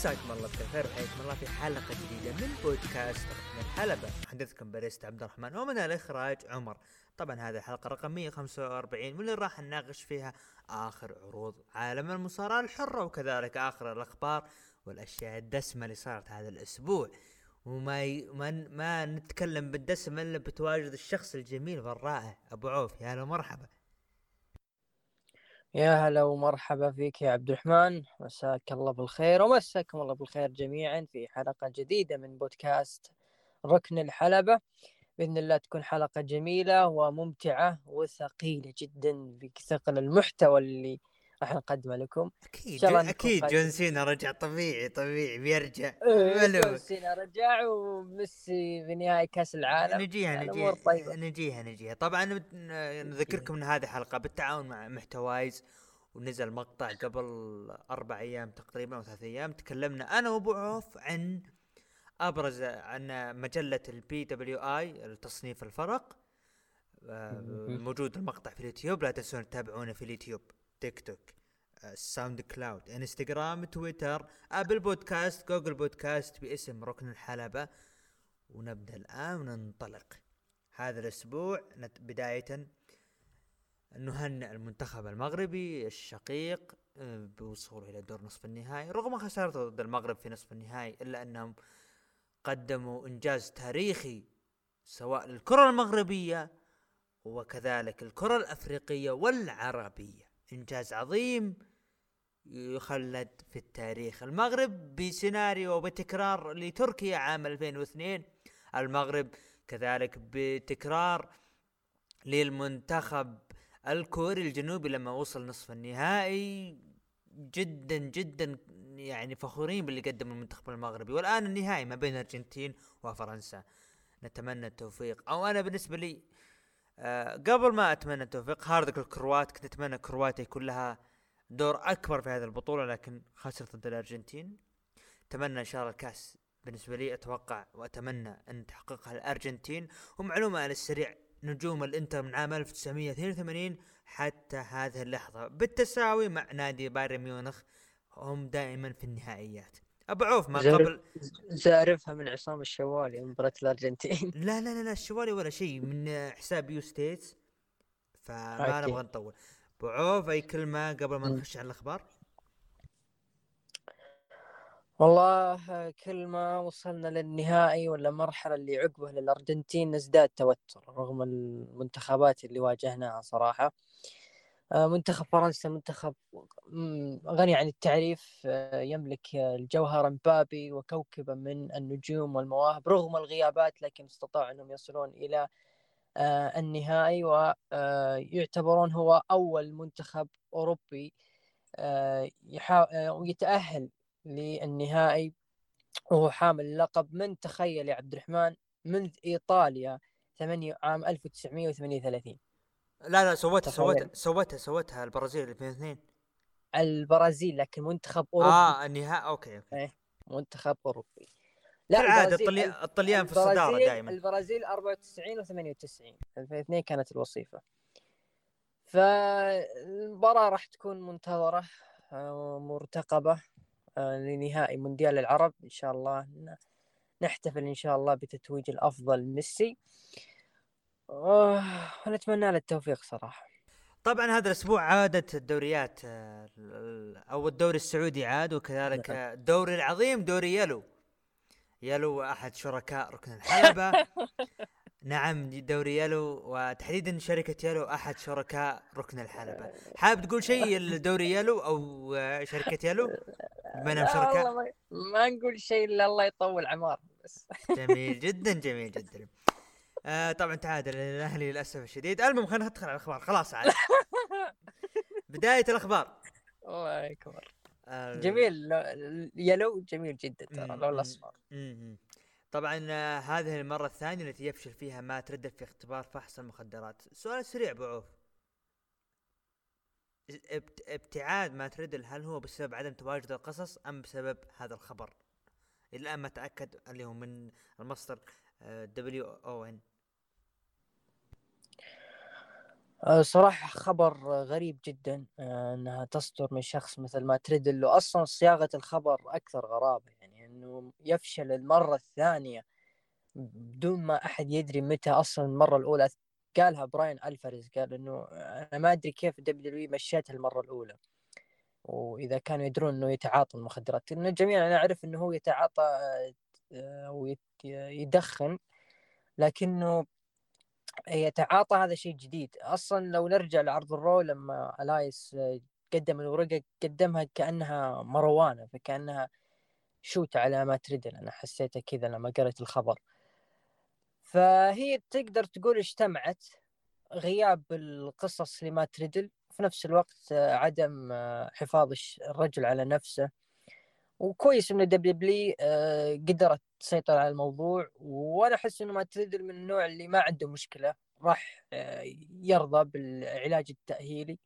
مساكم الله بالخير وحياكم الله في حلقة جديدة من بودكاست ركن الحلبة. محدثكم باريستا عبد الرحمن ومن الإخراج عمر. طبعا هذه الحلقة رقم 145 واللي راح نناقش فيها آخر عروض عالم المصارعة الحرة وكذلك آخر الأخبار والأشياء الدسمة اللي صارت هذا الأسبوع. وما ي... ما. ما نتكلم بالدسم إلا بتواجد الشخص الجميل والرائع أبو عوف. يا هلا مرحبا يا هلا ومرحبا فيك يا عبد الرحمن. مساك الله بالخير ومساكم الله بالخير جميعا في حلقة جديدة من بودكاست ركن الحلبة. بإذن الله تكون حلقة جميلة وممتعة وثقيلة جدا بثقل المحتوى اللي راح نقدمه لكم. أكيد أكيد جون سينا رجع طبيعي طبيعي بيرجع. إيه، جون سينا رجع وميسي في نهائي كأس العالم. نجيها نجيها طيب. نجيها نجيها. طبعا نذكركم ان هذه حلقه بالتعاون مع محتوايز. ونزل مقطع قبل أربع أيام تقريبا أو ثلاث أيام. تكلمنا أنا وأبو عوف عن أبرز عن مجلة ال PWI التصنيف الفرق. آه، موجود المقطع في اليوتيوب. لا تنسون تتابعونا في اليوتيوب. تيك توك SoundCloud انستغرام تويتر Apple Podcast Google Podcast باسم ركن الحلبة. ونبدأ الآن وننطلق. هذا الأسبوع بداية نهنئ المنتخب المغربي الشقيق آه، بوصوله إلى دور نصف النهائي. رغم خسارته ضد المغرب في نصف النهائي إلا أنهم قدموا إنجاز تاريخي سواء للكرة المغربية وكذلك الكرة الأفريقية والعربية. إنجاز عظيم يخلد في التاريخ. المغرب بسيناريو وبتكرار لتركيا عام 2002 المغرب كذلك بتكرار للمنتخب الكوري الجنوبي لما وصل نصف النهائي. جدا جدا يعني فخورين باللي قدمه المنتخب المغربي. والآن النهائي ما بين الارجنتين وفرنسا. نتمنى التوفيق. أو أنا بالنسبة لي آه قبل ما أتمنى التوفيق هاردك الكروات كنت أتمنى كرواتيا يكون لها دور أكبر في هذه البطولة لكن خسرت ضد الأرجنتين. أتمنى إن شاء الله الكاس بالنسبة لي أتوقع وأتمنى أن تحققها الأرجنتين. ومعلومة على السريع نجوم الإنتر من عام 1982 حتى هذه اللحظة بالتساوي مع نادي بايرن ميونخ هم دائما في النهائيات. أبو عوف ما قبل زارفها من عصام الشوالي مباراة الأرجنتين. لا لا لا لا الشوالي ولا شيء من حساب U Stats. فما نبغى نطول. أبو عوف أي كلمة قبل ما نخش على الأخبار؟ والله كل ما وصلنا للنهائي ولا المرحلة اللي عقبه للأرجنتين نزداد توتر رغم المنتخبات اللي واجهناها صراحة. آه، منتخب فرنسا منتخب غني عن التعريف آه، يملك الجوهر مبابي وكوكبا من النجوم والمواهب رغم الغيابات لكن استطاعوا انهم يصلون إلى آه، النهائي ويعتبرون هو أول منتخب أوروبي ويتاهل للنهائي. وهو حامل اللقب من تخيل يا عبد الرحمن منذ إيطاليا 8 عام 1938 لا لا سوتها سوتها سوتها سوتها البرازيل 2002 البرازيل لكن منتخب أوروبي. آه النهائي okay okay. إيه منتخب أوروبي. لا كالعادة الطليان الطليان في الصدارة دائما. البرازيل 94 و98 2002 كانت الوصيفة. فالمباراة راح تكون منتظرة آه، مرتقبة آه، لنهائي مونديال العرب. إن شاء الله نحتفل إن شاء الله بتتويج الأفضل ميسي. ونتمنى له التوفيق صراحة. طبعا هذا الأسبوع عادت الدوريات آه، أو الدوري السعودي عاد وكذلك نعم. الدوري العظيم دوري يلو. يلو أحد شركاء ركن الحلبة. نعم دوري يلو وتحديدا شركة يلو أحد شركاء ركن الحلبة. حابب تقول شيء الدوري يلو أو شركة يلو؟ بما إنهم شركاء. ما نقول شيء إلا الله يطول عمار بس. جميل جدا جميل جدا. آه طبعا تعادل الاهلي للأسف الشديد. المهم خلينا ندخل على الأخبار. خلاص عاد. بداية الأخبار. الله اكبر آه. جميل. يلو جميل جدا ترى لو الأصفر. طبعا آه هذه المرة الثانية التي يفشل فيها ما ترد في اختبار فحص المخدرات. سؤال سريع أبو عوف. ابتعاد ما تريدل هل هو بسبب عدم تواجد القصص أم بسبب هذا الخبر؟ الآن ما تاكد اللي هو من المصدر دبليو أو ان أه، صراحة خبر غريب جدا أه، إنها تصدر من شخص مثل ما تريدل أصلا صياغة الخبر أكثر غرابة يعني إنه يفشل المرة الثانية بدون ما أحد يدري متى أصلا المرة الأولى. قالها براين ألفاريز قال إنه أنا ما أدري كيف WWE مشيتها المرة الأولى وإذا كانوا يدرون إنه يتعاطى المخدرات. لأن جميعا نعرف إنه هو يتعاطى أو يدخن لكنه يتعاطى هذا شيء جديد. أصلا لو نرجع لعرض ال Raw لما إلياس قدم الورقة قدمها كأنها ماريجوانا فكأنها shoot على مات ريدل أنا حسيتها كذا لما قريت الخبر. فهي تقدر تقول اجتمعت غياب القصص لمات ريدل في نفس الوقت عدم حفاظ الرجل على نفسه. وكويس إنه WWE آه، قدرت تسيطر على الموضوع وأنا أحس إنه مات ريدل من النوع اللي ما عنده مشكلة راح آه، يرضى بالعلاج التأهيلي.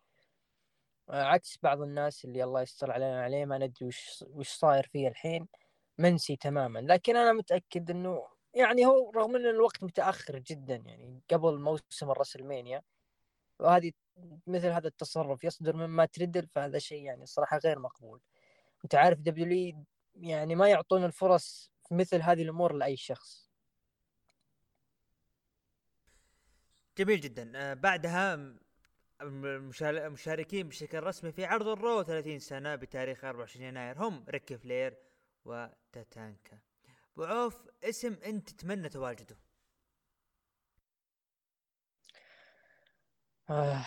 آه، عكس بعض الناس اللي الله يستر علينا عليه ما ندري وش وش صاير فيه الحين منسي تماما. لكن أنا متأكد إنه يعني هو رغم إن الوقت متأخر جدا يعني قبل موسم الرسلمانيا وهذه مثل هذا التصرف يصدر من ما تريدل فهذا شيء يعني صراحة غير مقبول. أنت عارف دبليو يعني ما يعطون الفرص في مثل هذه الأمور لأي شخص. جميل جدا. آه بعدها المشاركين بشكل رسمي في عرض ال Raw 30 سنة بتاريخ 24 يناير. هم ريك فلير وتاتانكا. أبو عوف اسم أنت تتمنى تواجده. آه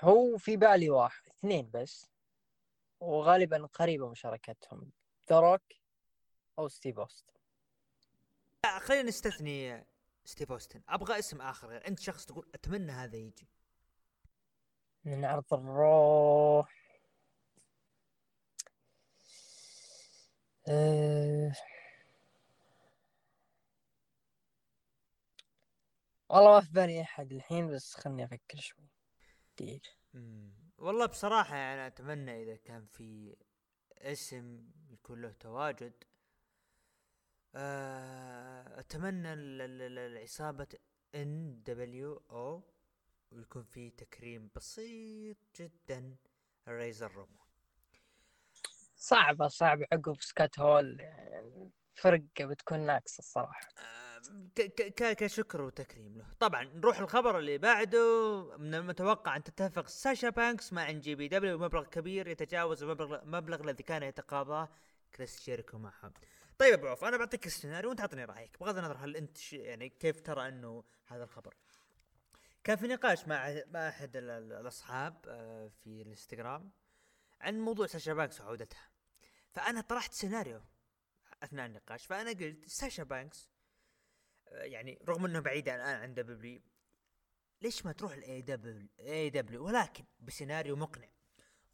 هو في بالي واحد اثنين بس. وغالبا قريبة مشاركتهم ذا أو ستيف أوستن خلينا نستثني ستيف أوستن أبغى اسم آخر أنت شخص تقول أتمنى هذا يجي. من عرض ال Raw أه... والله ما في بالي أحد الحين بس خلني أفكر شوي. دقيقة. والله بصراحة يعني أتمنى إذا كان في اسم يكون له تواجد. آه، أتمنى العصابة إن دبليو أو ويكون في تكريم بسيط جدا الريزر رامون صعبة صعبة. عقب سكوت هول يعني فرقة بتكون ناقصة الصراحة. آه كشكر وتكريم له. طبعا نروح الخبر اللي بعده. من المتوقع أن تتفق ساشا بانكس مع NJPW بمبلغ كبير يتجاوز المبلغ المبلغ الذي كان يتقاضاه كريس جيريكو معهم طيب أبو عوف أنا بعطيك السيناريو وأنت أعطني رأيك. بغض النظر هل أنت يعني كيف ترى أنه هذا الخبر؟ كان في نقاش مع مع أحد الأصحاب آه، في الإنستغرام عن موضوع ساشا بانكس وعودتها. فأنا طرحت سيناريو أثناء النقاش فأنا قلت ساشا بانكس يعني رغم انه بعيدة الان عن WWE ليش ما تروح الاي دبليو اي دبليو ولكن بسيناريو مقنع.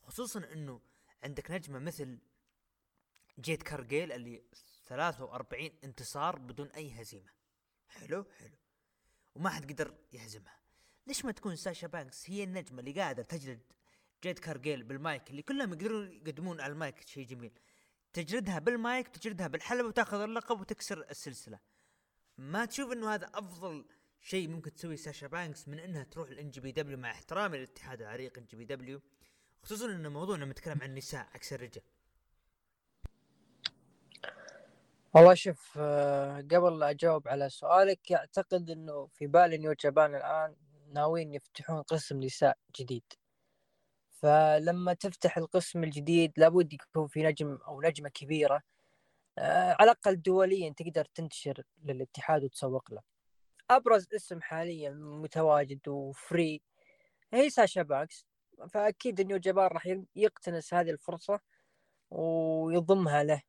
خصوصا إنه عندك نجمة مثل جيد كارجيل اللي 43 انتصار بدون أي هزيمة. حلو حلو. وما حد قدر يهزمها. ليش ما تكون ساشا بانكس هي النجمة اللي قاعدة تجلد جيد كارجيل بالمايك اللي كلهم يقدرون يقدمون على المايك شيء جميل. تجلدها بالمايك تجلدها بالحلبة وتاخذ اللقب وتكسر السلسلة. ما تشوف إنه هذا أفضل شيء ممكن تسوي ساشا بانكس من إنها تروح ال NJPW مع احترامي للاتحاد العريق NJPW خصوصا ان موضوعنا نتكلم عن النساء عكس الرجال. والله شوف آه، قبل لا أجاوب على سؤالك أعتقد إنه في بالي نيو جابان الآن ناويين يفتحون قسم نساء جديد. فلما تفتح القسم الجديد لابد يكون في نجم أو نجمة كبيرة على الأقل دوليا تقدر تنتشر للاتحاد وتسوق له. أبرز اسم حاليا متواجد وفري هي ساشا بانكس. فأكيد New Japan راح يقتنس هذه الفرصة ويضمها له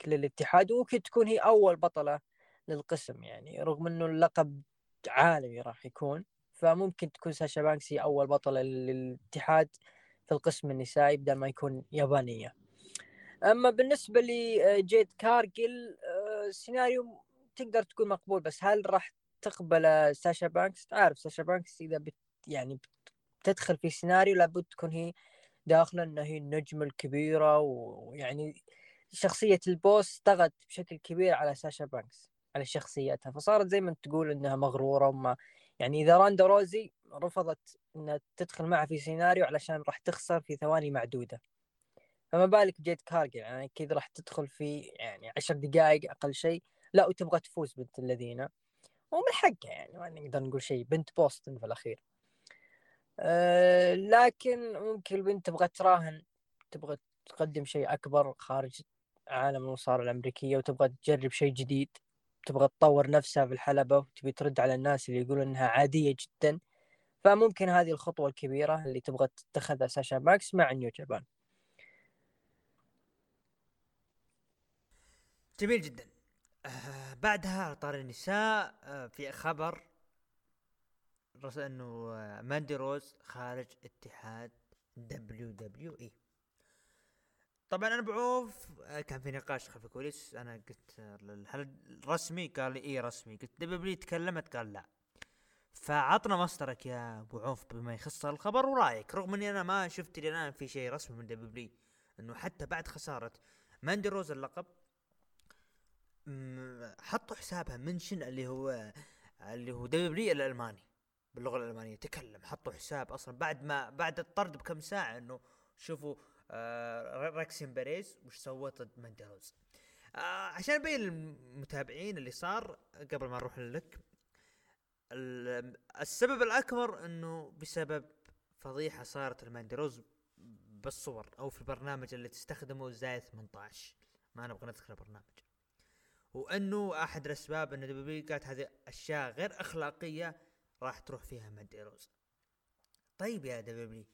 كل الاتحاد وممكن تكون هي أول بطلة للقسم يعني رغم إنه اللقب عالمي راح يكون. فممكن تكون ساشا بانكس هي أول بطلة للاتحاد في القسم النسائي بدل ما يكون يابانية. أما بالنسبة لجيد كارجل السيناريو آه، تقدر تكون مقبول بس هل راح تقبل ساشا بانكس؟ تعرف ساشا بانكس إذا بت يعني بتدخل في سيناريو لابد تكون هي داخلة انها هي النجمة الكبيرة ويعني شخصية ال boss طغت بشكل كبير على ساشا بانكس على شخصيتها. فصارت زي ما تقول إنها مغرورة وما يعني إذا روندا روزي رفضت إنها تدخل معه في سيناريو علشان راح تخسر في ثواني معدودة. فما بالك بجيد كارجل يعني أكيد راح تدخل في يعني عشر دقائق أقل شيء. لا وتبغى تفوز بنت الذين. ومن حقها يعني ما نقدر نقول شيء. بنت بوسطن في الأخير. أه لكن ممكن البنت تبغى تراهن تبغى تقدم شيء أكبر خارج عالم المصارعة الأمريكية وتبغى تجرب شيء جديد. تبغى تطور نفسها في الحلبة وتبي ترد على الناس اللي يقولون إنها عادية جدا. فممكن هذه الخطوة الكبيرة اللي تبغى تتخذها ساشا ماكس مع نيو جابان. جميل جدا. آه بعدها طار النساء آه في خبر رس إنه آه ماندي روز خارج اتحاد WWE. طبعا أنا بعوف آه، كان في نقاش خلف الكواليس. أنا قلت آه، هل رسمي؟ قال لي اي رسمي؟ قلت دبليو تكلمت؟ قال لا. فعطنا مصدرك يا أبو عوف بما يخص الخبر ورأيك. رغم إني أنا ما شفت إلى الان في شيء رسمي من دبليو إنه حتى بعد خسارة ماندي روز اللقب حطوا حسابها mention اللي هو اللي هو دبليو الألماني باللغة الألمانية. تكلم حطوا حساب أصلا. بعد ما بعد الطرد بكم ساعة إنه شوفوا آه روكسان بيريز وش سوت ضد ماندي روز آه عشان أبين للمتابعين اللي صار قبل ما نروح لك السبب الأكبر إنه بسبب فضيحة صارت لماندي روز بالصور أو في البرنامج اللي تستخدمه زايد 18 ما نبغى نذكر البرنامج وأنه أحد الأسباب ان دبليو قالت هذه أشياء غير أخلاقية راح تروح فيها ماندي روز طيب يا دبليو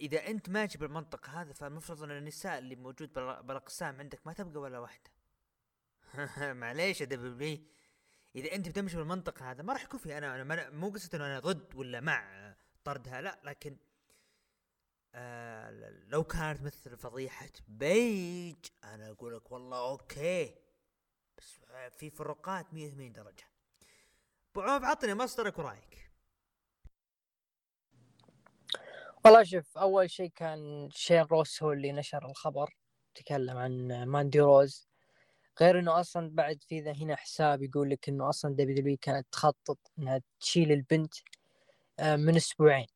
إذا أنت ماشي بالمنطق هذا فالمفروض أن النساء اللي موجود بالأقسام عندك ما تبقى ولا واحدة. معليش يا دبليو إذا أنت بتمشي بالمنطق هذا ما راح يكون في أنا أنا مو قصة إنه أنا ضد ولا مع طردها لا لكن لو كانت مثل فضيحة بيج أنا أقول لك والله okay. بس في فروقات 180 درجة. أبو عوف عطني مصدرك ورأيك. والله شوف أول شيء كان شون روس هو اللي نشر الخبر تكلم عن ماندي روز. غير إنه أصلا بعد في ذا هنا حساب يقول لك إنه أصلا دبليو دبليو كانت تخطط إنها تشيل البنت آه، من أسبوعين.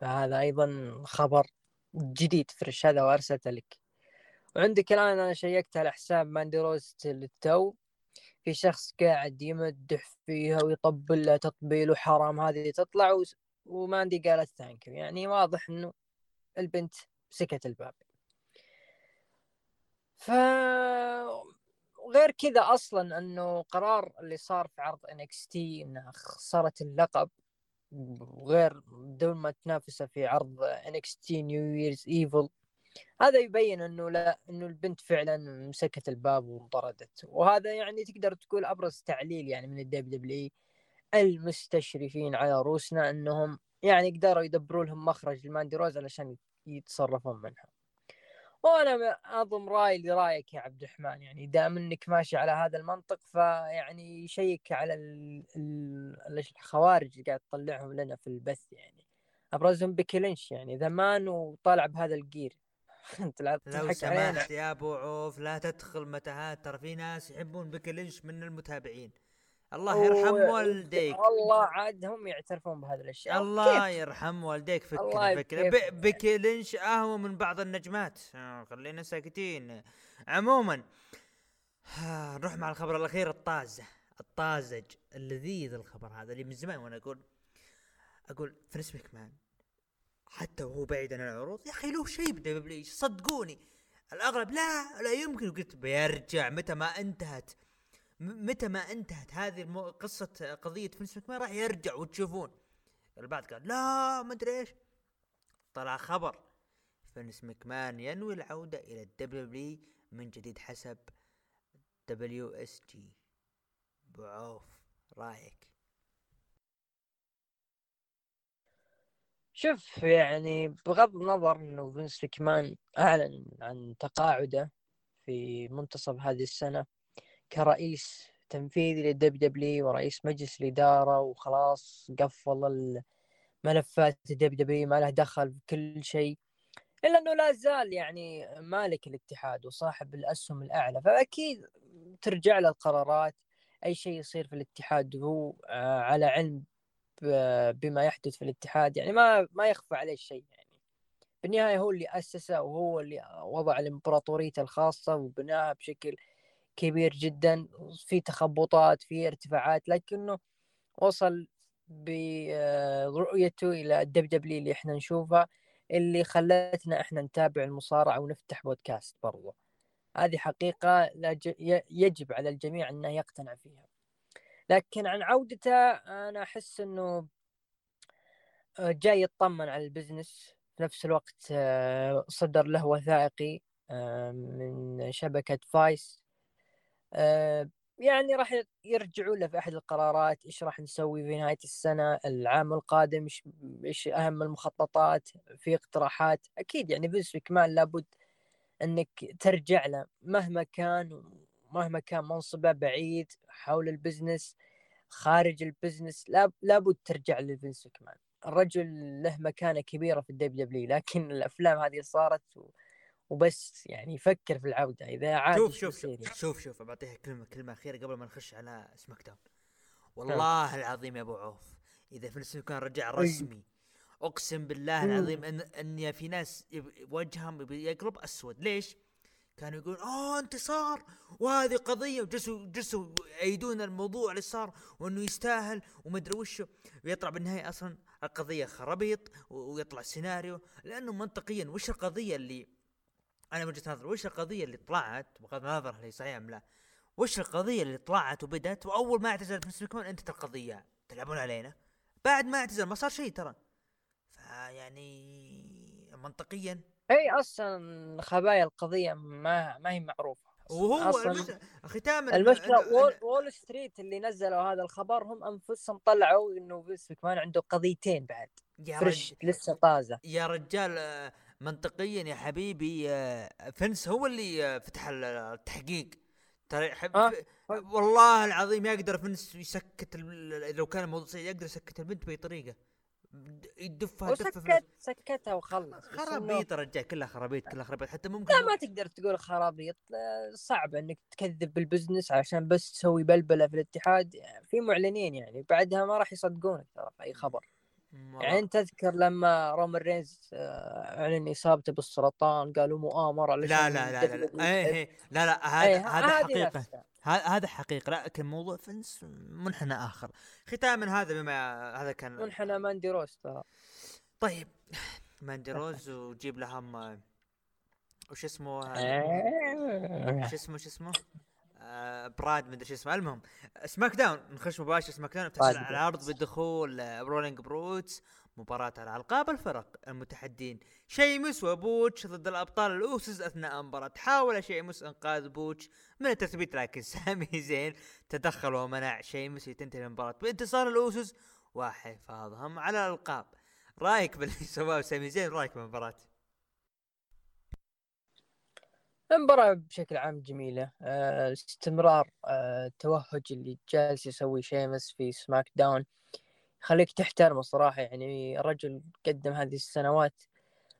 فهذا أيضا خبر جديد fresh هذا وارسلته لك. وعندك الآن أنا شيكت على حساب ماندي روز للتو. في شخص قاعد يمدح فيها ويطبل لها تطبيل وحرام هذه تطلع وماندي قالت thank يعني واضح إنه البنت مسكت الباب. ف وغير كذا أصلا إنه قرار اللي صار في عرض NXT انها خسرت اللقب. وغير بدون ما تنافسه في عرض NXT New Year's Evil هذا يبين إنه لا إنه البنت فعلا مسكت الباب وانطردت. وهذا يعني تقدر تقول أبرز تعليل يعني من الدبليو دبليو المستشرفين على روسنا إنهم يعني قدروا يدبروا لهم مخرج لماندي روز علشان يتصرفون منها. وأنا اضم رايي لرأيك يا عبد الرحمن. يعني دام إنك ماشي على هذا المنطق فيعني شيك على الخوارج اللي قاعد تطلعهم لنا في البث يعني. أبرزهم بيكي لينش يعني زمان وطالع بهذا الجير. أنت لو سمحت يا أبو عوف لا تدخل متاهات ترى في ناس يحبون بيكي لينش من المتابعين. الله يرحم والديك. الله عاد هم يعترفون بهذه الأشياء. الله كيف؟ يرحم والديك فكر فكر بيكي لينش اهوى من بعض النجمات. آه، خلينا ساكتين. عموما نروح مع الخبر الأخير الطازة. الطازج اللذيذ الخبر هذا اللي من زمان وأنا أقول أقول فينس مكمان حتى وهو بعيد عن العروض يا أخي له شيء بدبليو صدقوني. الاغلب لا لا يمكن. قلت بيرجع متى ما انتهت. متى ما انتهت هذه المو... قصة قضية فينس ماكمان راح يرجع وتشوفون البعض قال لا ما أدري إيش. طلع خبر. فينس مكمان ينوي العودة إلى الدبليو من جديد حسب WSJ. بعوف رأيك؟ شوف يعني بغض النظر إنه فينس مكمان أعلن عن تقاعده في منتصف هذه السنة كرئيس تنفيذي للدب دبليو ورئيس مجلس الإدارة وخلاص قفل الملفات الدب دبليو ما له دخل بكل شيء إلا أنه لا زال يعني مالك الاتحاد وصاحب الأسهم الأعلى. فأكيد ترجع له القرارات أي شيء يصير في الاتحاد وهو آه، على علم بما يحدث في الاتحاد. يعني ما ما يخفى عليه شيء يعني. بالنهاية هو اللي أسسه وهو اللي وضع الامبراطوريته الخاصة وبناها بشكل كبير جدا في تخبطات في ارتفاعات لكنه وصل برؤيته إلى الدب دبليو اللي إحنا نشوفها اللي خلتنا إحنا نتابع المصارعة ونفتح بودكاست برضو. هذه حقيقة يجب على الجميع أنه يقتنع فيها. لكن عن عودته أنا أحس إنه آه، جاي يطمن على ال business. في نفس الوقت آه، صدر له وثائقي آه، من شبكة Vice. يعني راح يرجعوا له في أحد القرارات إيش راح نسوي في نهاية السنة العام القادم إيش إيش أهم المخططات في اقتراحات؟ أكيد يعني بس كمان لابد إنك ترجع له مهما كان مهما كان منصبه بعيد حول ال business خارج ال business لابد ترجع لفينس كمان الرجل له مكانة كبيرة في ال WWE لكن الأفلام هذه صارت و... وبس يعني يفكر في العودة إذا عاد شوف شوف شوف. شوف شوف بعطيها كلمة كلمة أخيرة قبل ما نخش على SmackDown. والله العظيم يا أبو عوف إذا فينس مكمان رجع رسمي. أقسم بالله العظيم إن إن في ناس وجههم يقلب أسود. ليش؟ كانوا يقولون اوه انتصار وهذه قضية وجلسوا جلسوا يأيدون الموضوع اللي صار وإنه يستاهل ومدري وشو. ويطلع بالنهاية أصلا القضية خرابيط ويطلع سيناريو. لأنه منطقيا وش القضية اللي أنا من وجهة نظري وش القضية اللي طلعت؟ بغض النظر هل هي صحيحة أم لا. وش القضية اللي طلعت وبدت وأول ما اعتزل فينس مكمان انتهت القضية. تلعبون علينا. بعد ما اعتزل ما صار شيء ترى. فيعني منطقيا. إي أصلا خبايا القضية ما ما هي معروفة. وهو أصلاً ختام المشكلة Wall, Wall Street اللي نزلوا هذا الخبر هم أنفسهم طلعوا إنه فينس مكمان عنده قضيتين بعد. يا fresh لسه طازة. يا رجال منطقيا يا حبيبي فنس هو اللي فتح التحقيق. ترى حب آه. والله العظيم يقدر فنس يسكت لو كان الموضوع يقدر يسكت البنت باي طريقه يدفها وسكت سكتها وخلص خرابيط رجال كلها خرابيط كلها خرابيط. حتى ممكن لا ما تقدر تقول خرابيط. صعب إنك تكذب بال business عشان بس تسوي بلبلة في الاتحاد. في معلنين يعني بعدها ما راح يصدقونك ترى في أي خبر. يعني تذكر لما رومان رينز آه، اعلن اصابته بالسرطان قالوا مؤامره لا لا لا لا لا, إيه إيه؟ لا لا هذا إيه هذا حقيقة. هذا حقيقة. لكن موضوع فنس منحنى آخر. ختاما هذا بما هذا كان منحنى ماندي روز ترى. طيب. ماندي روز وجيب لهم وش اسمه؟ إيه. وش اسمه وش اسمه؟ آه، براد مدري شو اسمه. المهم SmackDown نخش مباشر SmackDown تحصل على العرض بدخول Brawling Brutes مباراة على ألقاب الفرق المتحدين. شيمس وبوتش ضد الأبطال الأوسس أثناء المباراة حاول شيمس إنقاذ بوتش من التثبيت لكن سامي زين تدخل ومنع شيمس لتنتهي المباراة بانتصار الأوسس وحفاظهم على الألقاب. رأيك باللي سواه سامي زين رأيك بالمباراة؟ المباراة بشكل عام جميلة. آه، استمرار آه، التوهج اللي جالس يسوي شيمس في سماك داون يخليك تحترمه صراحة. يعني الرجل قدم هذه السنوات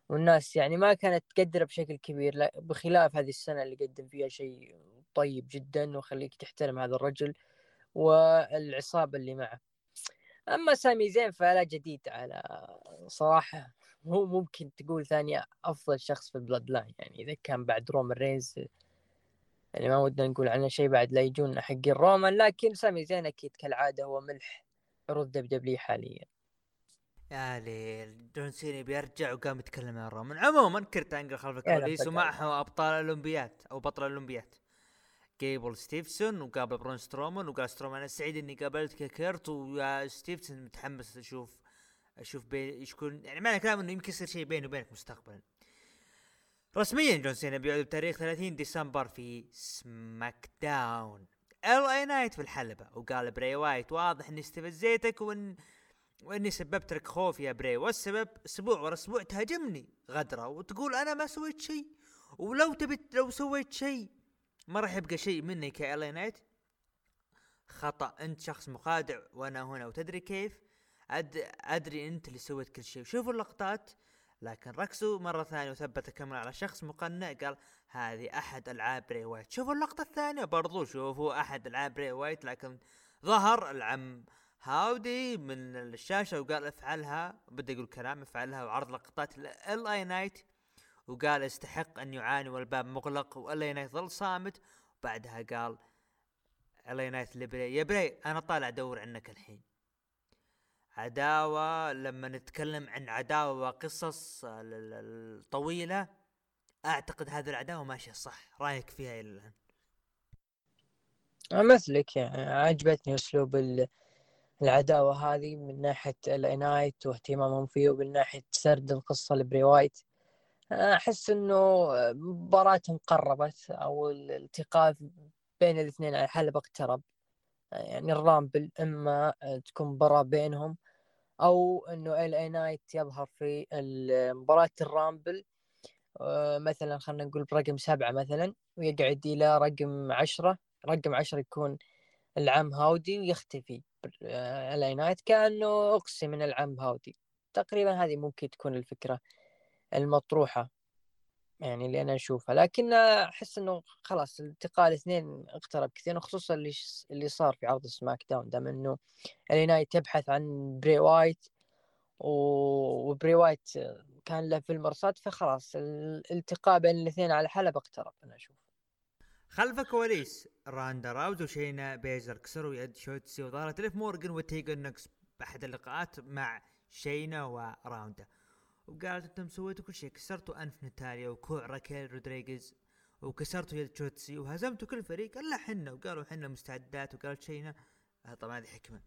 والناس يعني ما كانت تقدره بشكل كبير لا بخلاف هذه السنة اللي قدم فيها شيء طيب جدا وخليك تحترم هذا الرجل والعصابة اللي معه. أما سامي زين فلا جديد على صراحة. هو ممكن تقول ثاني أفضل شخص في ال Bloodline يعني إذا كان بعد رومان رينز يعني ما ودنا نقول عنه شيء بعد لا يجون حق الرومان لكن سامي زين أكيد كالعادة هو ملح عروض WWE حاليا. يا ليل جون سينا بيرجع وقام يتكلم عن رومان عموما كرت انجل خلف الكواليس ومعه أبطال الأولمبيات أو بطل الأولمبيات. جيبل ستيفسون وقابل برون سترومان وقال سترومان أنا سعيد إني قابلتك يا كيرت ويا ستيفسون متحمس أشوف أشوف بين يكون يعني معنى كلام إنه يمكن يصير شيء بيني وبينك مستقبلا. رسميا جون سينا بيعود بتاريخ 30 ديسمبر في SmackDown ال اي نايت في الحلبة وقال براي وايت واضح إني استفزيتك وان وإني سببت لك خوف يا براي والسبب أسبوع ورا أسبوع تهاجمني غدرة وتقول أنا ما سويت شيء. ولو تبي لو سويت شيء ما راح يبقى شيء منك يا ال اي نايت خطأ أنت شخص مخادع وأنا هنا وتدري كيف؟ أد... أدري أنت اللي سويت كل شيء. شوفوا اللقطات. لكن ركزوا مرة ثانية وثبت الكاميرا على شخص مقنع. قال هذه أحد ألعاب بري وايت شوفوا اللقطة الثانية برضو. شوفوا أحد ألعاب بري وايت لكن ظهر العم هاودي من الشاشة وقال افعلها. بدا يقول كلام افعلها وعرض لقطات ال اي نايت وقال يستحق أن يعاني والباب مغلق وال اي نايت ظل صامت. وبعدها قال ال اي نايت لبري يا بري أنا طالع أدور عنك الحين. عداوة لما نتكلم عن عداوة وقصص الطويلة أعتقد هذه العداوة ماشية صح. رأيك فيها إلى الآن؟ مثلك يعني. عجبتني أسلوب العداوة هذه من ناحية ال اي نايت واهتمامهم فيه ومن ناحية سرد القصة لبري وايت. أحس إنه مباراتهم قربت أو الالتقاء بين الاثنين على الحلبة اقترب. يعني ال Rumble إما تكون مباراة بينهم أو إنه ال اي نايت يظهر في مباراة ال Rumble. آه، مثلا خلينا نقول برقم سبعة مثلا ويقعد إلى رقم عشرة. رقم عشرة يكون العم هاودي ويختفي. ال اي نايت كأنه اقصي من العم هاودي. تقريبا هذه ممكن تكون الفكرة المطروحة. يعني اللي أنا اشوفها لكن أحس إنه خلاص التقاء الاثنين اقترب كثير وخصوصا اللي اللي صار في عرض SmackDown دام إنه ال اي نايت تبحث عن بري وايت وبري وايت كان له في المرصاد فخلاص الالتقاء بين الاثنين على حلبة اقترب أنا أشوف خلف الكواليس راندا راوزي وشينا بيزلر كسروا يد شوتسي وظهرت ليف مورجن وتيجن نوكس باحد اللقاءات مع شينا وراندا وقالت أنتم سويتوا كل شيء كسرتوا أنف نتاليا وكوع راكيل رودريغيز وكسرتوا يد شوتزي وهزمتوا كل فريق الا حنا. وقالوا حنا مستعدات وقالت شينا آه طبعا هذه حكمة.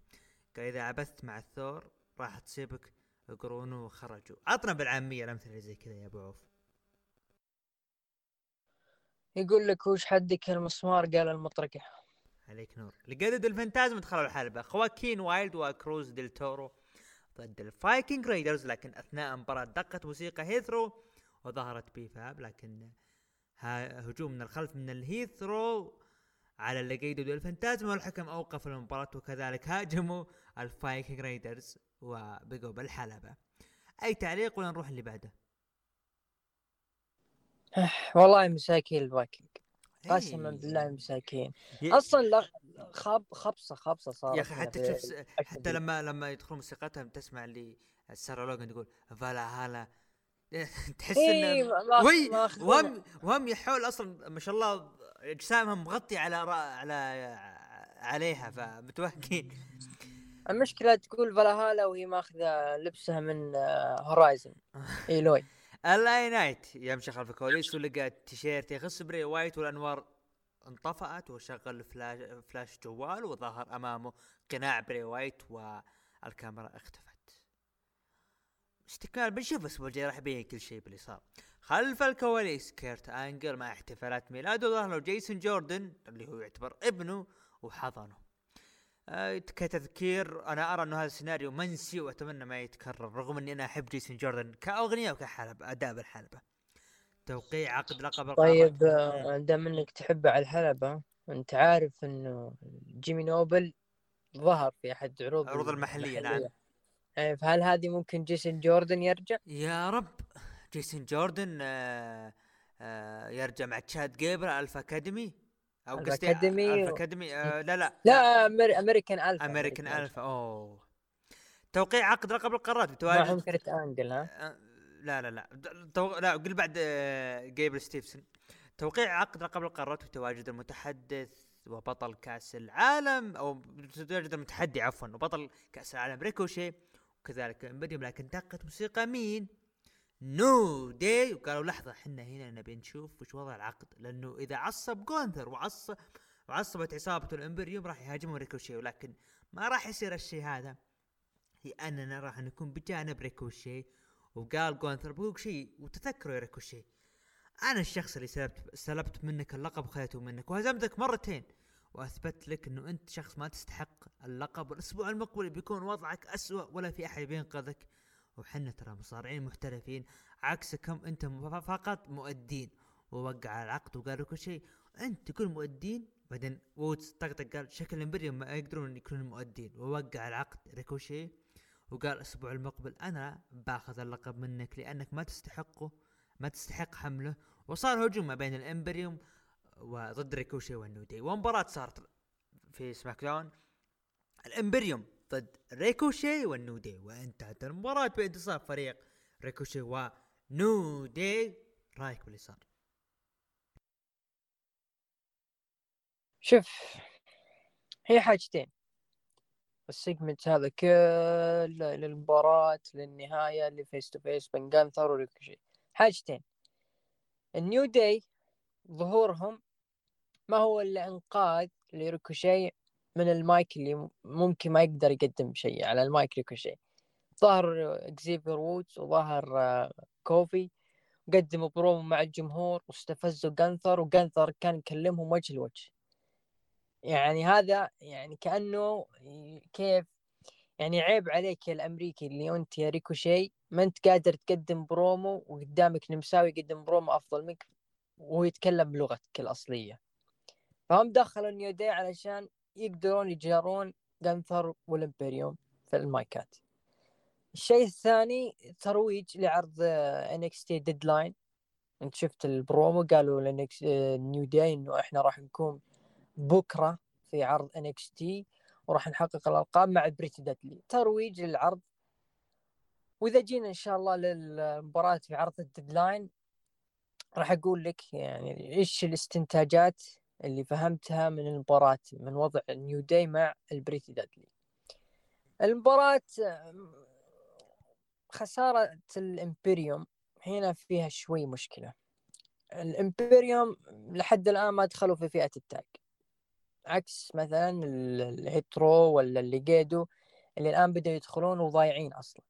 قال إذا عبثت مع الثور راح تصيبك قرون وخرجوا. عطنا بالعامية الأمثلة زي كذا يا أبو عوف. يقول لك وش حدك المسمار قال المطرقة؟ عليك نور. ليقادو الفانتازما دخلوا الحلبة. خواكين وايلد وكروز ديل تورو ضد الفايكنج ريدرز لكن أثناء المباراة دقت موسيقى هيثرو وظهرت بيفاب لكن هجوم من الخلف من الهيثرو على الليقادو الفانتازما والحكم أوقف المباراة وكذلك هاجموا الفايكنج ريدرز وبقوا بالحلبة. أي تعليق ولا نروح اللي بعده؟ والله مساكين الفايكنج. قسما بالله مساكين. أصلا خب خبصة خبصة صارت يا أخي حتى تشوف حتى لما لما يدخلون موسيقتهم تسمع لي سارة لوجن تقول فالهالا تحس إيه انه وي وهم وهم يحول أصلا ما شاء الله أجسامهم مغطيه على على عليها فمتوهقين. المشكلة تقول فالهالا وهي ماخذة لبسها من هورايزن ايلوي ال اي نايت يمشي خلف الكواليس ولقى تيشيرت يخص بري وايت والأنوار انطفأت وشغل flash, flash جوال وظهر أمامه قناع بري وايت والكاميرا اختفت. استكمال بنشوف الأسبوع الجاي راح يبين كل شيء باللي صار خلف الكواليس كيرت أنجل مع احتفالات ميلاده ظهر له جيسون جوردن اللي هو يعتبر ابنه وحضنه. كتذكير أنا أرى أنه هذا السيناريو منسي وأتمنى ما يتكرر رغم أني أنا أحب جيسون جوردن كأغنية وكحلبة أداء بالحلبة. توقيع عقد لقب طيب آه، دام انك تحب على الحلبة أنت عارف أنه جيمي نوبل ظهر في أحد عروض عروض المحلية, المحلية. نعم. فهل هذه ممكن جيسون جوردن يرجع؟ يا رب. جيسون جوردن آه آه يرجع مع تشاد جيبل الفا أكاديمي. أو قصدي أكاديمي أكاديمي آه لا لا لا أمريكان ألفا أمريكان ألفا. أوه. توقيع عقد لقب القارات بتواجد معهم كريت انجل ها لا لا لا. تو... لا قل بعد جيبل آه، ستيفسون. توقيع عقد لقب القارات وتواجد المتحدث وبطل كأس العالم أو تواجد المتحدي عفوا وبطل كأس العالم ريكوشي وكذلك امبريوم لكن دقت موسيقى مين؟ نيو دي وقالوا لحظة إحنا هنا نبي نشوف وش وضع العقد لأنه إذا عصب جونثر وعصب وعصبت عصابة الإمبريوم راح يهاجمون ريكوشي ولكن ما راح يصير الشيء هذا. لاننا راح نكون بجانب ريكوشي. وقال جونثر بقول شيء وتذكروا يا ريكوشي أنا الشخص اللي سلبت سلبت منك اللقب وخذته منك وهزمتك مرتين وأثبت لك إنه أنت شخص ما تستحق اللقب. والاسبوع المقبل بيكون وضعك اسوء ولا في أحد بينقذك. وحنا ترى مصارعين محترفين عكسكم انت فقط مؤدين. ووقع العقد وقال لكم شيء. انت تقول مؤدين؟ بعدين وودز طقطق قال شكل الامبريوم ما يقدرون يكونون مؤدين. ووقع العقد ريكوشي وقال الأسبوع المقبل أنا باخذ اللقب منك لأنك ما تستحقه ما تستحق حمله. وصار هجوم ما بين الإمبريوم وضد ريكوشي والنيو دي ومباراة صارت في سماك داون. الإمبريوم ضد ريكوشي دي وانتهت المباراة بانتصار فريق ريكوشي ونيو دي رأيك باللي صار شوف هي حاجتين. ال segment هذا كله للمباراة للنهاية اللي face to face بين جانثر وريكوشي. حاجتين. النيو داي ظهورهم ما هو إلا إنقاذ لريكوشي من المايك اللي ممكن ما يقدر يقدم شيء على المايك ريكوشي ظهر إكزيفير وودز وظهر آه، كوفي. قدموا برومو مع الجمهور واستفزوا جانثر وجانثر كان يكلمهم وجه لوجه. يعني هذا يعني كأنه كيف يعني عيب عليك يا الأمريكي اللي أنت يا ريكوشي ما أنت قادر تقدم برومو وقدامك نمساوي يقدم برومو أفضل منك وهو يتكلم بلغتك الأصلية. فهم دخلوا نيو علشان يقدرون يجارون جانثر والامبريوم في المايكات. الشيء الثاني ترويج لعرض NXT Deadline انت شفت البرومو؟ قالوا النكس نيو داي إنه إحنا راح نكون بكرة في عرض NXT وراح نحقق الألقاب مع بريتي دادلي ترويج للعرض. وإذا جينا إن شاء الله للمباراة في عرض الديدلاين راح أقول لك يعني إيش الاستنتاجات اللي فهمتها من المباراة من وضع نيو داي مع البريتي دادلي. المباراة خسارة الإمبريوم. هنا فيها شوي مشكلة. الإمبريوم لحد الآن ما دخلوا في فئة التاج عكس مثلا الهيترو ولا الليجيدو اللي الآن بدأوا يدخلون وضايعين أصلا.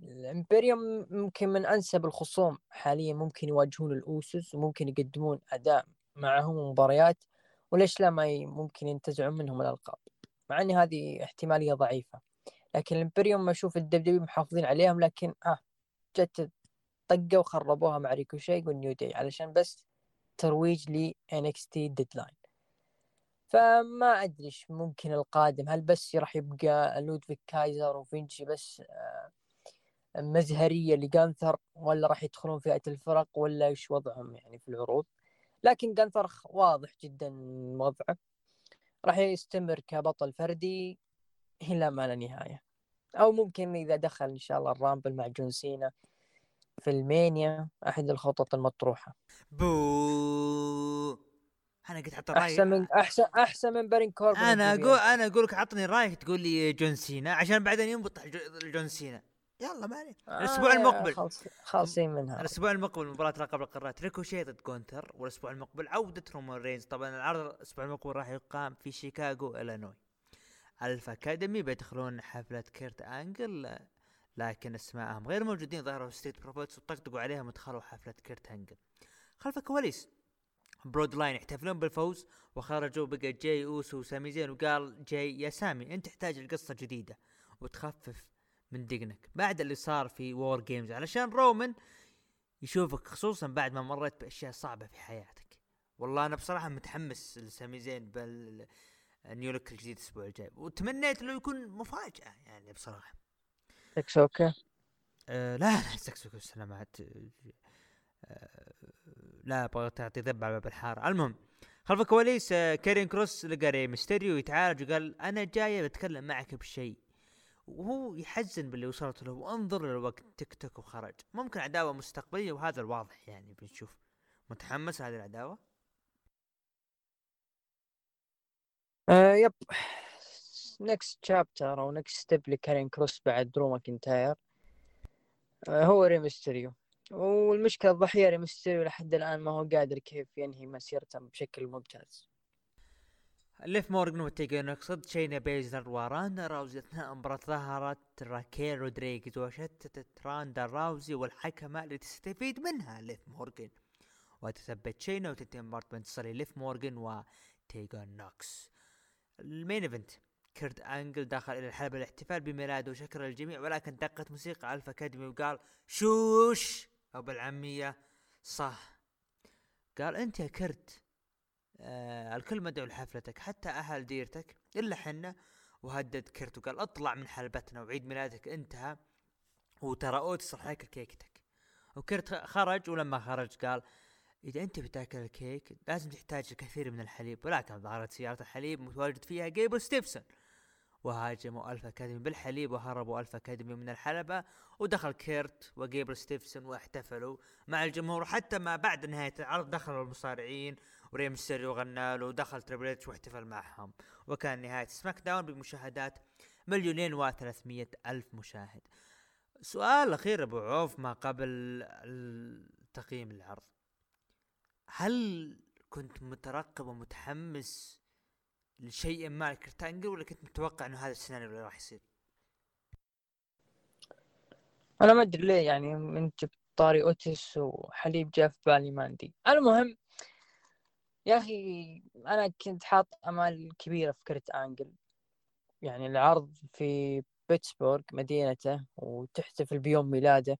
الإمبريوم ممكن من أنسب الخصوم. حاليا ممكن يواجهون الأوسوس وممكن يقدمون أداء معهم مباريات وليش لا ما ممكن ينتزعون منهم الألقاب؟ مع ان هذه احتمالية ضعيفة. لكن الامبريوم ما أشوف الدبليو محافظين عليهم لكن آه جت طقة وخربوها مع ريكوشي والنيو داي علشان بس ترويج ل NXT Deadline. فما أدري إيش ممكن القادم هل بس راح يبقى لودفيك كايزر وفينشي بس آه مزهرية لجانثر ولا راح يدخلون فئة الفرق ولا إيش وضعهم يعني في العروض؟ لكن جانثر واضح جدا وضعه. راح يستمر كبطل فردي إلى ما لا نهاية. أو ممكن إذا دخل إن شاء الله ال Rumble مع جون سينا في ألمانيا أحد الخطط المطروحة. بو. أنا قلت حط أحسن من احسن أحسن من بارين كوربن أنا أقول أنا أقول لك عطني رأيك تقول لي جون سينا عشان بعدين ينبط جون سينا. يلا ما عليك آه الأسبوع المقبل. خالصين منها. الأسبوع المقبل مباراة لقب القارات ريكوشي ضد جونتر والأسبوع المقبل عودة رومان رينز. طبعا العرض الأسبوع المقبل راح يقام في شيكاغو إلينوي. Alpha Academy بيدخلون حفلة كيرت أنجل لكن اسمائهم غير موجودين ظهروا Street Profits وطقطقوا عليهم ودخلوا حفلة كيرت أنجل. خلف الكواليس Bloodline يحتفلون بالفوز وخرجوا بقى جاي أوسو وسامي زين وقال جاي يا سامي أنت تحتاج لقصة جديدة وتخفف من دقنك بعد اللي صار في War Games علشان رومان يشوفك خصوصا بعد ما مريت بأشياء صعبة في حياتك. والله أنا بصراحة متحمس لسامي زين بال new look الجديد الأسبوع الجاي. وتمنيت إنه يكون مفاجأة يعني بصراحة. سكسوكا أه لا لا سكسوكا السلامات أه لا أبغى تعطي ذب على باب الحارة. المهم خلف الكواليس كارين كروس لقى ري ميستيريو يتعالج وقال أنا جاي بتكلم معك بشيء. وهو يحزن باللي وصلت له وأنظر للوقت tick tock وخرج. ممكن عداوة مستقبلية وهذا الواضح يعني بنشوف. متحمس هذه العداوة؟ آه yep. next chapter أو next step لكارين كروس بعد درو ماكنتاير. آه هو ري ميستيريو والمشكلة الضحية ري ميستيريو لحد الآن ما هو قادر كيف ينهي مسيرته بشكل ممتاز. ليف مورجن وتيجا نوكس ضد شينا بيزلر وروندا راوزي اثناء مباراة ظهرت راكيل رودريغيز وشتتت روندا راوزي والحكمة اللي تستفيد منها ليف مورجن وتثبت شينا وتنتهي المباراة بانتصار ليف مورجن وتيجا نوكس. ال main event كيرت أنجل دخل إلى الحلبة الاحتفال بميلاده وشكر الجميع ولكن دقت موسيقى Alpha Academy وقال shush أو بالعامية صح. قال أنت يا كرت آه الكل مدعو لحفلتك حتى أهل ديرتك إلا حنا. وهدد كيرت وقال اطلع من حلبتنا وعيد ميلادك انتهى. وترى اوتس راح ياكل كيكتك وكيرت خرج ولما خرج قال إذا أنت بتاكل الكيك لازم تحتاج الكثير من الحليب ولكن ظهرت سيارة الحليب متواجد فيها جيبل ستيفسون. وهاجموا Alpha Academy بالحليب وهربوا Alpha Academy من الحلبة ودخل كيرت وجيبل ستيفسون واحتفلوا مع الجمهور حتى ما بعد نهاية العرض دخلوا المصارعين وري ميستيريو غنى له ودخل تريبل واحتفل معهم. وكان نهاية SmackDown بمشاهدات مليونين وثلاثمية ألف مشاهد. سؤال أخير أبو عوف ما قبل تقييم العرض هل كنت مترقب ومتحمس لشيء مع كرت أنجل ولا كنت متوقع إنه هذا السيناريو اللي راح يصير؟ أنا ما أدري ليه يعني من جبت طاري اوتس وحليب جاء في بالي ما أدري. المهم يا أخي أنا كنت حاط أمال كبيرة في كرت انجل يعني العرض في بيتسبورغ مدينته وتحتفل بيوم ميلاده.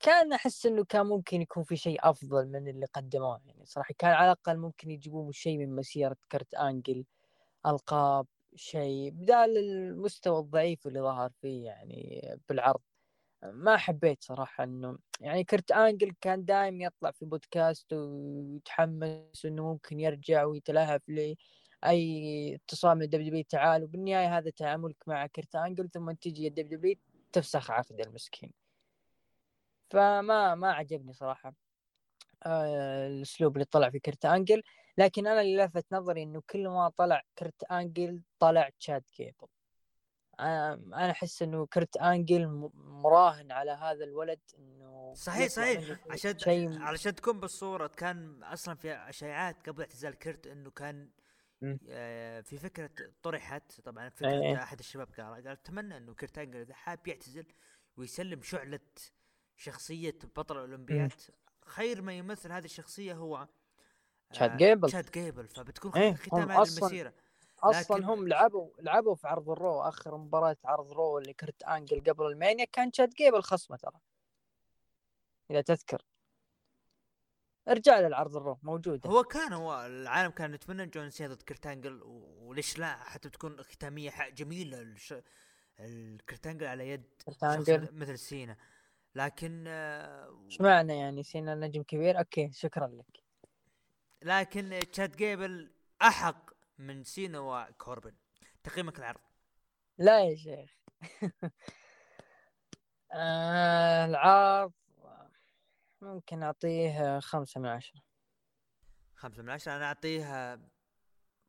كان أحس إنه كان ممكن يكون في شيء أفضل من اللي قدموه يعني صراحة كان على الأقل ممكن يجيبون شيء من مسيرة كرت آنجل ألقاب شيء بدال المستوى الضعيف اللي ظهر فيه يعني بالعرض. ما حبيت صراحة إنه يعني كرت آنجل كان دائم يطلع في بودكاست ويتحمس إنه ممكن يرجع ويتلهف لي اي اتصال من W تعال وبالنهاية هذا تعاملك مع كرت آنجل ثم تجي ال WW تفسخ عقد المسكين. فما ما عجبني صراحة آه الأسلوب اللي طلع في كرت آنجل. لكن أنا اللي لفت نظري إنه كل ما طلع كرت آنجل طلع تشاد جيبل. أنا أحس إنه كرت آنجل مراهن على هذا الولد إنه صحيح صحيح. عشان شيء علشان تكون بالصورة كان أصلا في اشاعات قبل اعتزال كرت إنه كان آه في فكرة طرحت. طبعا فكرة أيه. أحد الشباب قال قال أتمنى إنه كرت آنجل إذا حاب يعتزل ويسلم شعلة شخصية بطل الاولمبيات خير ما يمثل هذه الشخصية هو تشاد آه، جيبل. تشاد جيبل. فبتكون إيه ختام هذه المسيرة. أصلا لكن... هم لعبوا لعبوا في عرض ال Raw. آخر مباراة عرض Raw اللي كرت أنجل قبل المانيا كان تشاد جيبل خصمه ترى. إذا تذكر. ارجع للعرض ال Raw. موجود هو كان هو العالم كان يتمنى جون سينا ضد كرت أنجل وليش لا؟ حتى تكون ختاميه جميلة. الش... الكرت أنجل على يد مثل سينا. لكن إيش معنى يعني سينا نجم كبير؟ okay شكرا لك. لكن تشاد جيبل أحق من سينا وكوربن. تقييمك العرض. لا يا شيخ. آه العرض ممكن أعطيه خمسة من عشرة. خمسة من عشرة. أنا أعطيه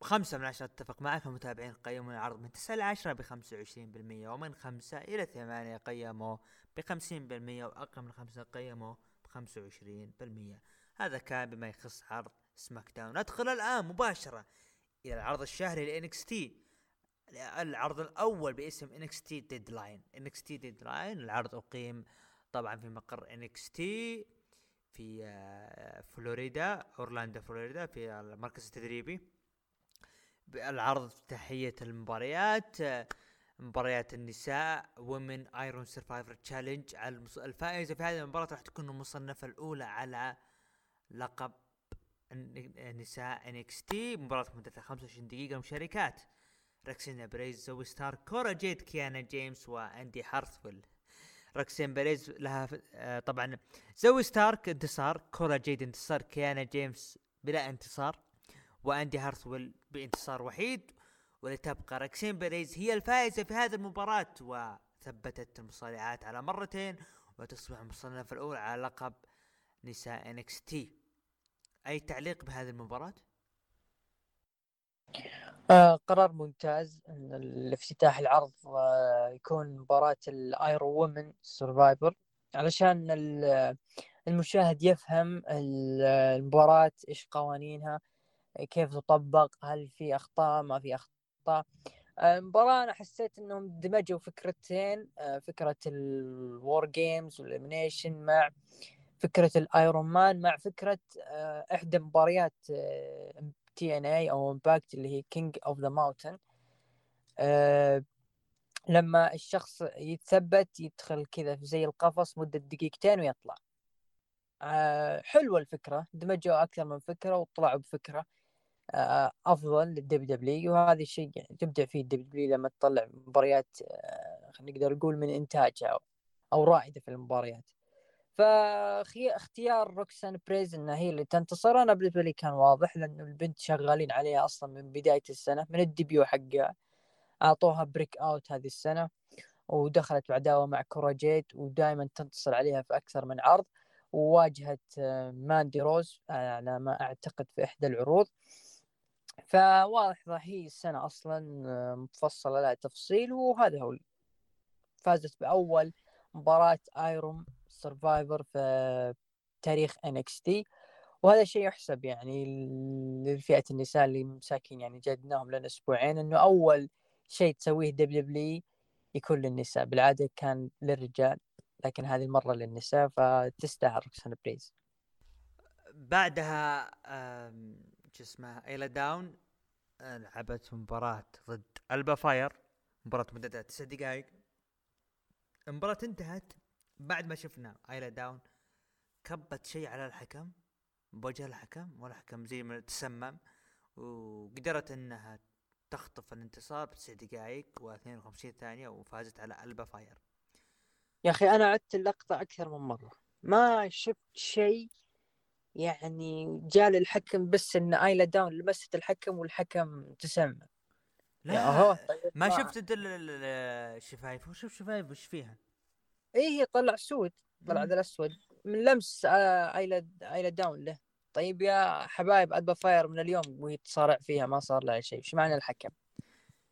خمسة من عشرة. أتفق معك. المتابعين قيموا العرض من تسعة لعشرة بخمسة وعشرين بالمية ومن خمسة إلى ثمانية قيموا بخمسين بالمية وأقل من خمسة قيموا بخمسة وعشرين بالمية. هذا كان بما يخص عرض SmackDown. ندخل الآن مباشرة إلى العرض الشهري ل NXT. العرض الأول باسم NXT Deadline. NXT Deadline العرض أقيم طبعا في مقر NXT في آه، فلوريدا أورلاندو فلوريدا في المركز التدريبي. العرض افتتاحية المباريات مباريات النساء Women Iron Survivor Challenge على الفائزة في هذه المباراة راح تكون المصنفة الأولى على لقب نساء NXT مباراة مدتها 25 دقيقة. مشاركات روكسان بيريز زوي ستارك كورا جيد كيانا جيمس وإندي هارتويل. روكسان بيريز لها آه، طبعا زوي ستارك انتصار كورا جيد انتصار كيانا جيمس بلا انتصار وإندي هارتويل بانتصار وحيد. ولتبقى روكسان بيريز هي الفائزة في هذه المباراة وثبتت المصارعات على مرتين وتصبح المصنفة الأولى على لقب نساء NXT. أي تعليق بهذه المباراة؟ آه قرار ممتاز إن الافتتاح العرض آه يكون مباراة ال Iron Women Survivor. علشان المشاهد يفهم المباراة إيش قوانينها كيف تطبق هل في أخطاء ما في أخطاء. المباراة أنا حسيت إنهم دمجوا فكرتين آه، فكرة ال War Games وال Elimination مع فكرة ال Iron Man مع فكرة آه، إحدى مباريات TNA أو Impact اللي هي King of the Mountain لما الشخص يتثبت يدخل كذا في زي القفص مدة دقيقتين ويطلع. آه، حلوة الفكرة دمجوا أكثر من فكرة وطلعوا بفكرة. آه، أفضل لل WWE وهذا الشيء يعني تبدع فيه ال WWE لما تطلع مباريات آه، نقدر نقول من انتاجها أو رائدة في المباريات. فاختيار روكسان بيريز انها هي اللي تنتصر. أنا بالنسبة لي كان واضح لأنه البنت شغالين عليها أصلا من بداية السنة من ال debut حقها. أعطوها Breakout هذه السنة ودخلت بعداوه مع كورا جيد ودائما تنتصر عليها في أكثر من عرض. وواجهت آه، ماندي روز على ما أعتقد في إحدى العروض. فواضح هي السنة أصلا آه، مفصلة. لها تفصيل وهذا هو فازت بأول مباراة Iron Survivor في تاريخ NXT وهذا شيء يحسب يعني لفئه النساء اللي مساكين يعني جلدناهم لنا أسبوعين إنه أول شيء تسويه WWE يكون للنساء. بالعادة كان للرجال لكن هذه المرة للنساء فتستاهل روكسان بيريز بعدها شو اسمه ايلا داون لعبت مباراة ضد ألبا فاير مباراة مدتها تسع دقائق المباراة انتهت بعد ما شفنا ايلا داون كبت شيء على الحكم بوجه الحكم والحكم زي ما تسمم وقدرت إنها تخطف الانتصار بتسع دقائق و52 ثانية وفازت على ألبا فاير. يا أخي أنا عدت اللقطة أكثر من مرة. ما شفت شيء يعني جاء للحكم بس إن أيلا داون لمست الحكم والحكم تسمم لا طيب ما شفت الشفايف؟ وشوف شفايف وش فيها؟ إيه هي طلع سود طلع ذا الاسود من لمس آه، أيلا أيلا داون له. طيب يا حبايب البا فاير من اليوم وهي تصارع فيها ما صار لها شيء. إيش معنى الحكم؟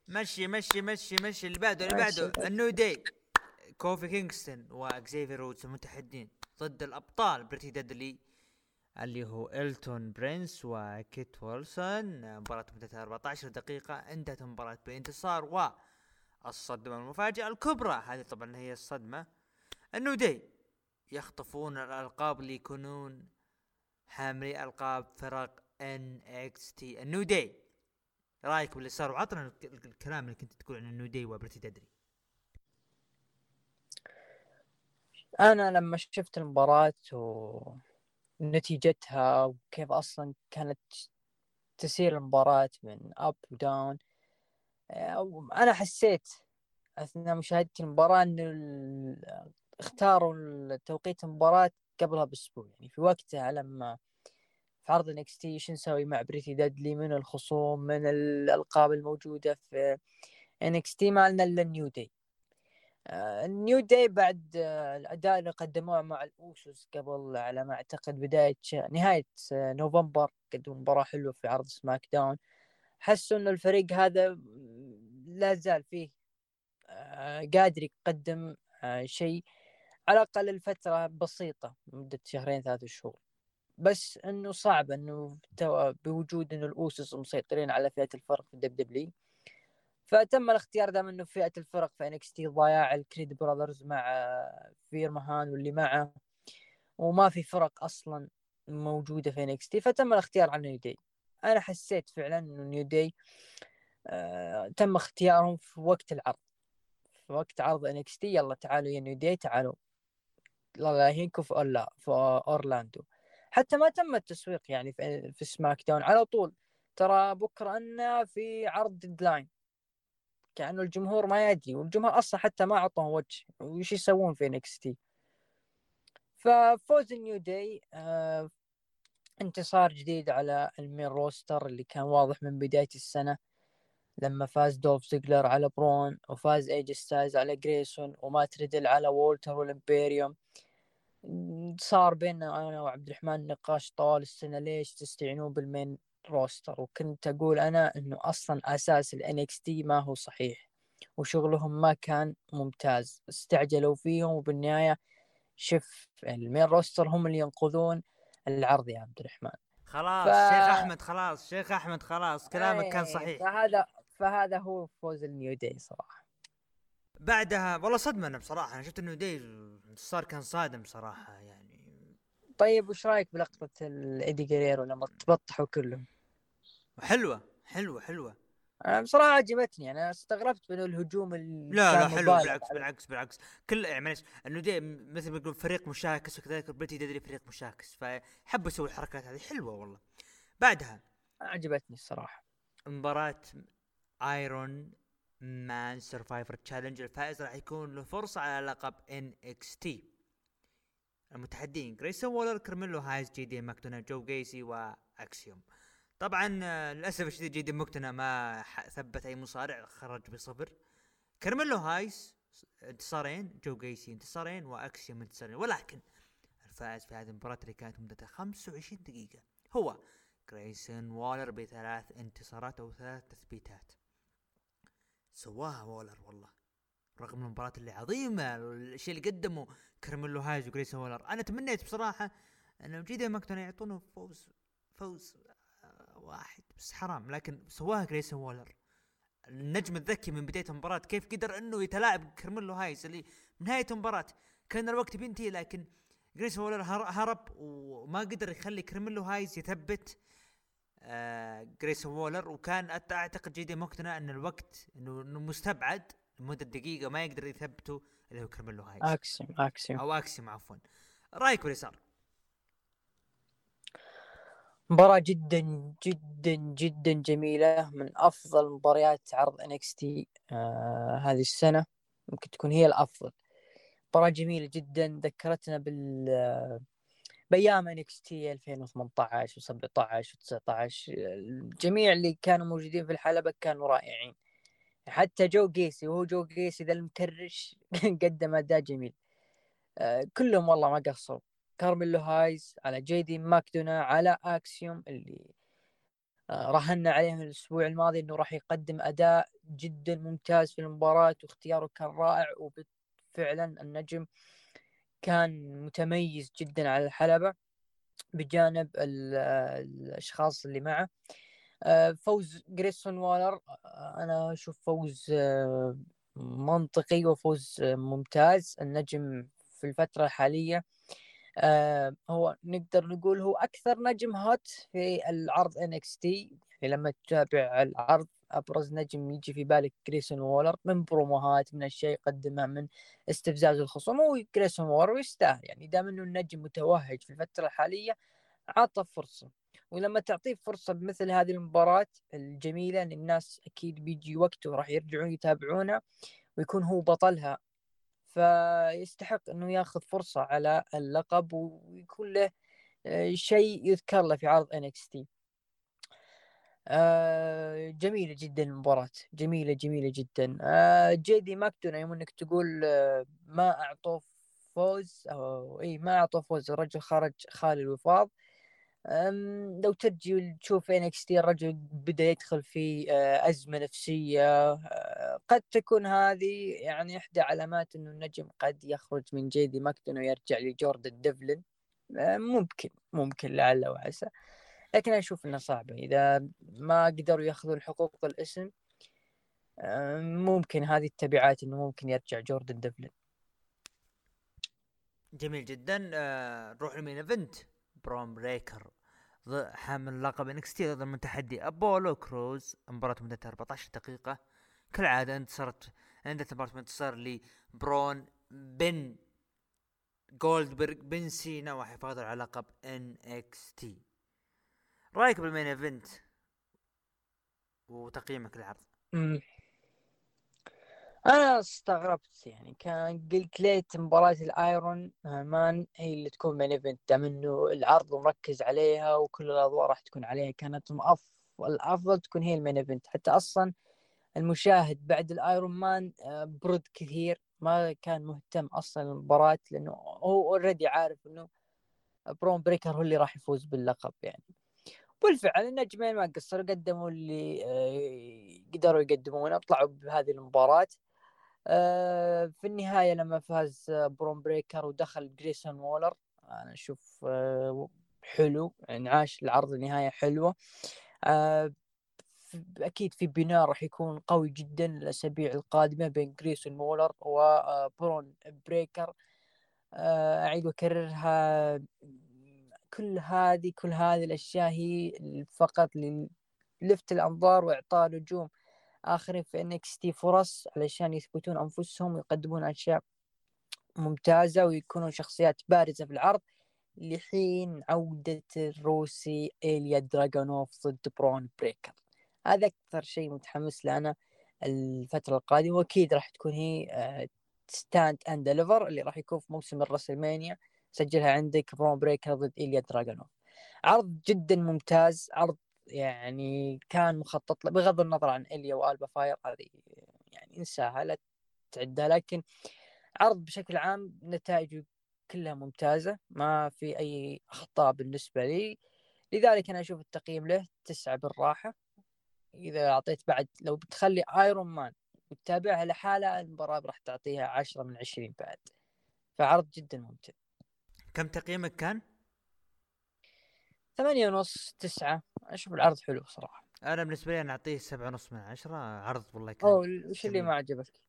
مشي مشي مشي مشي. اللي بعده اللي بعده. ال New Day كوفي كينغستون وأكزيفير وودز المتحدين ضد الأبطال Pretty Deadly اللي هو إلتون برينس وكيت ويلسون مباراة مدتها 14 دقيقة انتهت المباراة بانتصار والصدمة المفاجئة الكبرى. هذه طبعا هي الصدمة. ال New Day يخطفون الألقاب اللي يكونون حاملي ألقاب فرق NXT. ال New Day رأيك باللي صار وعطنا الكلام اللي كنت تقول عن ال New Day و Pretty Deadly أنا لما شفت المباراة ونتيجتها وكيف أصلا كانت تسير المباراة من up و down أنا حسيت أثناء مشاهدتي المباراة انه اختاروا توقيت المباراة قبلها بأسبوع. يعني في وقتها لما في عرض NXT إيش نسوي مع Pretty Deadly من الخصوم من الألقاب الموجودة في NXT ما لنا إلا ال New Day ال New Day بعد آه، الأداء اللي قدموه مع الأوسوس قبل على ما أعتقد بداية نهاية آه، نوفمبر قدموا مباراة حلوة في عرض SmackDown. حسوا انه الفريق هذا لا زال فيه آه، قادر يقدم شيء على الأقل لفترة بسيطة مده شهرين ثلاث شهور. بس إنه صعب إنه بوجود إنه الاوسس مسيطرين على فئة الفرق في ال WWE فتم الاختيار دام إنه فئة الفرق في NXT ضياع الكريد براذرز مع فير ماهان واللي معه وما في فرق أصلا موجودة في NXT فتم الاختيار على New Day أنا حسيت فعلا إنه New Day آه تم اختيارهم في وقت العرض. في وقت عرض NXT يلا تعالوا يا New Day تعالوا. لا يهينكم في أولا في أورلاندو. حتى ما تم التسويق يعني في, في SmackDown. على طول ترى بكرة ان في عرض Deadline. كأنه الجمهور ما يدري والجمهور أصلا حتى ما أعطوه وجه. وش يسوون في NXT ففوز ال New Day آه انتصار جديد على ال main roster اللي كان واضح من بداية السنة. لما فاز دولف زيجلر على برون وفاز اي جاي ستايلز على جريسون ومات ريدل على وولتر وال Imperium صار بيننا أنا وعبد الرحمن نقاش طوال السنة ليش تستعينون بال main roster وكنت أقول أنا إنه أصلا أساس ال NXT ما هو صحيح وشغلهم ما كان ممتاز. استعجلوا فيهم وبالنهاية شف ال main roster هم اللي ينقذون العرض يا عبد الرحمن. خلاص ف... شيخ أحمد خلاص شيخ أحمد خلاص كلامك كان إيه، صحيح. فهذا فهذا هو فوز ال New Day صراحة. بعدها والله صدمة أنا بصراحة أنا شفت انه دي صار كان صادم صراحة يعني. طيب وش رأيك بلقطة الايدي جريرو لما تبطحوا كلهم؟ حلوة حلوة حلوة. أنا بصراحة عجبتني. أنا استغربت من الهجوم اللي لا لا حلو بالعكس بالعكس بالعكس. كل يعني معلش New Day مثل ما يقول فريق مشاكس وكذلك Pretty Deadly فريق مشاكس فحبوا يسوي الحركات هذه. حلوة والله. بعدها عجبتني الصراحة. مباراة Iron Man Survivor Challenge الفائز راح يكون له فرصة على لقب NXT المتحدين جريسون وولر كارميلو هايز جي دي ماكدونا جو جيسي واكسيوم طبعا آه، للأسف الشديد جي دي ماكدونا ما ثبت أي مصارع خرج بصفر. كارميلو هايز انتصارين جو جيسي انتصارين وأكسيوم انتصارين. ولكن الفائز في هذه المباراة اللي كانت مدتها 25 دقيقة. هو جريسون وولر بثلاث انتصارات أو ثلاث تثبيتات. سواها وولر والله. رغم المباراة اللي عظيمة الشيء اللي قدمه كارميلو هايز وجريسون وولر. أنا تمنيت بصراحة انه جي دي ماكدونا يعطونه فوز فوز واحد. بس حرام لكن سواها جريسون وولر. النجم الذكي من بداية المباراة كيف قدر إنه يتلاعب كارميلو هايز اللي من نهاية المباراة كان الوقت بينتهي لكن جريسون وولر هرب وما قدر يخلي كارميلو هايز يثبت آه جريسون وولر. وكان أعتقد جي دي مقتنع إن الوقت إنه مستبعد لمدة دقيقة ما يقدر يثبته اللي هو كارميلو هايز اكسيم اكسيم أو اكسيم عفوا. رأيك باللي صار؟ مباراة جدا جدا جدا جميلة من أفضل مباريات عرض NXT آه هذه السنة. ممكن تكون هي الأفضل. مباراة جميلة جدا. ذكرتنا بال بأيام NXT 2018 و17 و19 الجميع اللي كانوا موجودين في الحلبة كانوا رائعين. حتى جو جيسي وهو جو جيسي ذا المكرش قدم أداء جميل. آه كلهم والله ما قصروا. كارميلو هايز على جي دي ماكدونا على أكسيوم اللي آه راهنا عليهم الأسبوع الماضي إنه راح يقدم أداء جدا ممتاز في المباراة واختياره كان رائع وفعلا النجم كان متميز جدا على الحلبة بجانب الأشخاص اللي معه. آه، فوز جريسون وولر آه، أنا أشوف فوز آه، منطقي وفوز ممتاز. النجم في الفترة الحالية هو نقدر نقول هو أكثر نجم hot في العرض NXT يعني لما تتابع العرض أبرز نجم يجي في بالك جريسون وولر من بروموهات من أشياء يقدمها من استفزاز الخصوم هو جريسون وولر ويستاهل يعني دام إنه النجم متوهج في الفترة الحالية عطى فرصة. ولما تعطيه فرصة بمثل هذه المباراة الجميلة أن الناس أكيد بيجي وقت وراح يرجعون يتابعونها ويكون هو بطلها فيستحق أنه ياخذ فرصة على اللقب ويكون له آه، شيء يذكر له في عرض NXT آه جميلة جدا المباراة جميلة جميلة جدا. آه جيدي ماكدونا يوم إنك تقول آه ما أعطوه فوز أو اي ما أعطوه فوز الرجل خرج خالي الوفاض. لو تجي تشوف NXT الرجل بدأ يدخل في آه، أزمة نفسية آه، قد تكون هذه يعني إحدى علامات إنه النجم قد يخرج من جي دي ماكدونا ويرجع لجوردن ديفلن آه، ممكن ممكن لعل وعسى. لكن أنا أشوف إنه صعبه إذا ما قدروا يأخذون حقوق الاسم ممكن هذه التبعات إنه ممكن يرجع جوردن ديفلن جميل جدا. نروح ل main event. برون بريكر حامل لقب NXT ضد المتحدي أبولو كروز. مباراة مدتها 14 دقيقة. كالعادة انتصرت عندها مباراة انتصار لبرون بن جولدبرغ بن سينا وحفاظه على لقب NXT رأيك بال main event؟ وتقييمك للعرض. أنا استغربت يعني كان قلت ليت مباراة ال Iron Man هي اللي تكون main event دام إنه العرض مركز عليها وكل الأضواء راح تكون عليها. كانت افضل الأفضل تكون هي ال main event حتى أصلا المشاهد بعد ال Iron Man آه، برد كثير. ما كان مهتم أصلا المباراة لأنه هو already عارف إنه برون بريكر هو اللي راح يفوز باللقب يعني. بالفعل النجمين ما قصروا قدموا اللي آه، قدروا يقدمونه طلعوا بهذه المباراة. في النهاية لما فاز برون بريكر ودخل جريسون وولر أنا أشوف آه، حلو يعني عاش العرض النهاية حلوة. آه، أكيد في بناء راح يكون قوي جدا الأسابيع القادمة بين جريسون وولر وبرون بريكر. أعيد وأكررها. كل هذه كل هذه الأشياء هي فقط للفت الأنظار وإعطاء نجوم آخرين في NXT فرص علشان يثبتون أنفسهم ويقدمون أشياء ممتازة ويكونون شخصيات بارزة في العرض. لحين عودة الروسي إيليا دراغونوف ضد برون بريكر. هذا أكثر شيء متحمس له أنا الفترة القادمة وأكيد راح تكون هي Stand and Deliver اللي راح يكون في موسم الرسلمانيا. سجلها عندك برون بريكر ضد إيليا دراغونوف. عرض جدا ممتاز عرض يعني كان مخطط له بغض النظر عن إيلا وألبا فاير هذه يعني إنساها لا تعدها. لكن عرض بشكل عام نتائجه كلها ممتازة ما في أي أخطاء بالنسبة لي. لذلك أنا أشوف التقييم له تسعة بالراحة. إذا أعطيت بعد لو بتخلي ايرون مان وتتابعها لحالها المباراة راح تعطيها عشرة من عشرين بعد. فعرض جدا ممتع. كم تقييمك كان؟ ثمانية ونص تسعة. أشوف العرض حلو صراحة. أنا بالنسبة لي أنا أعطيه سبعة ونص من عشرة عرض والله كان أوه وش اللي ما عجبك؟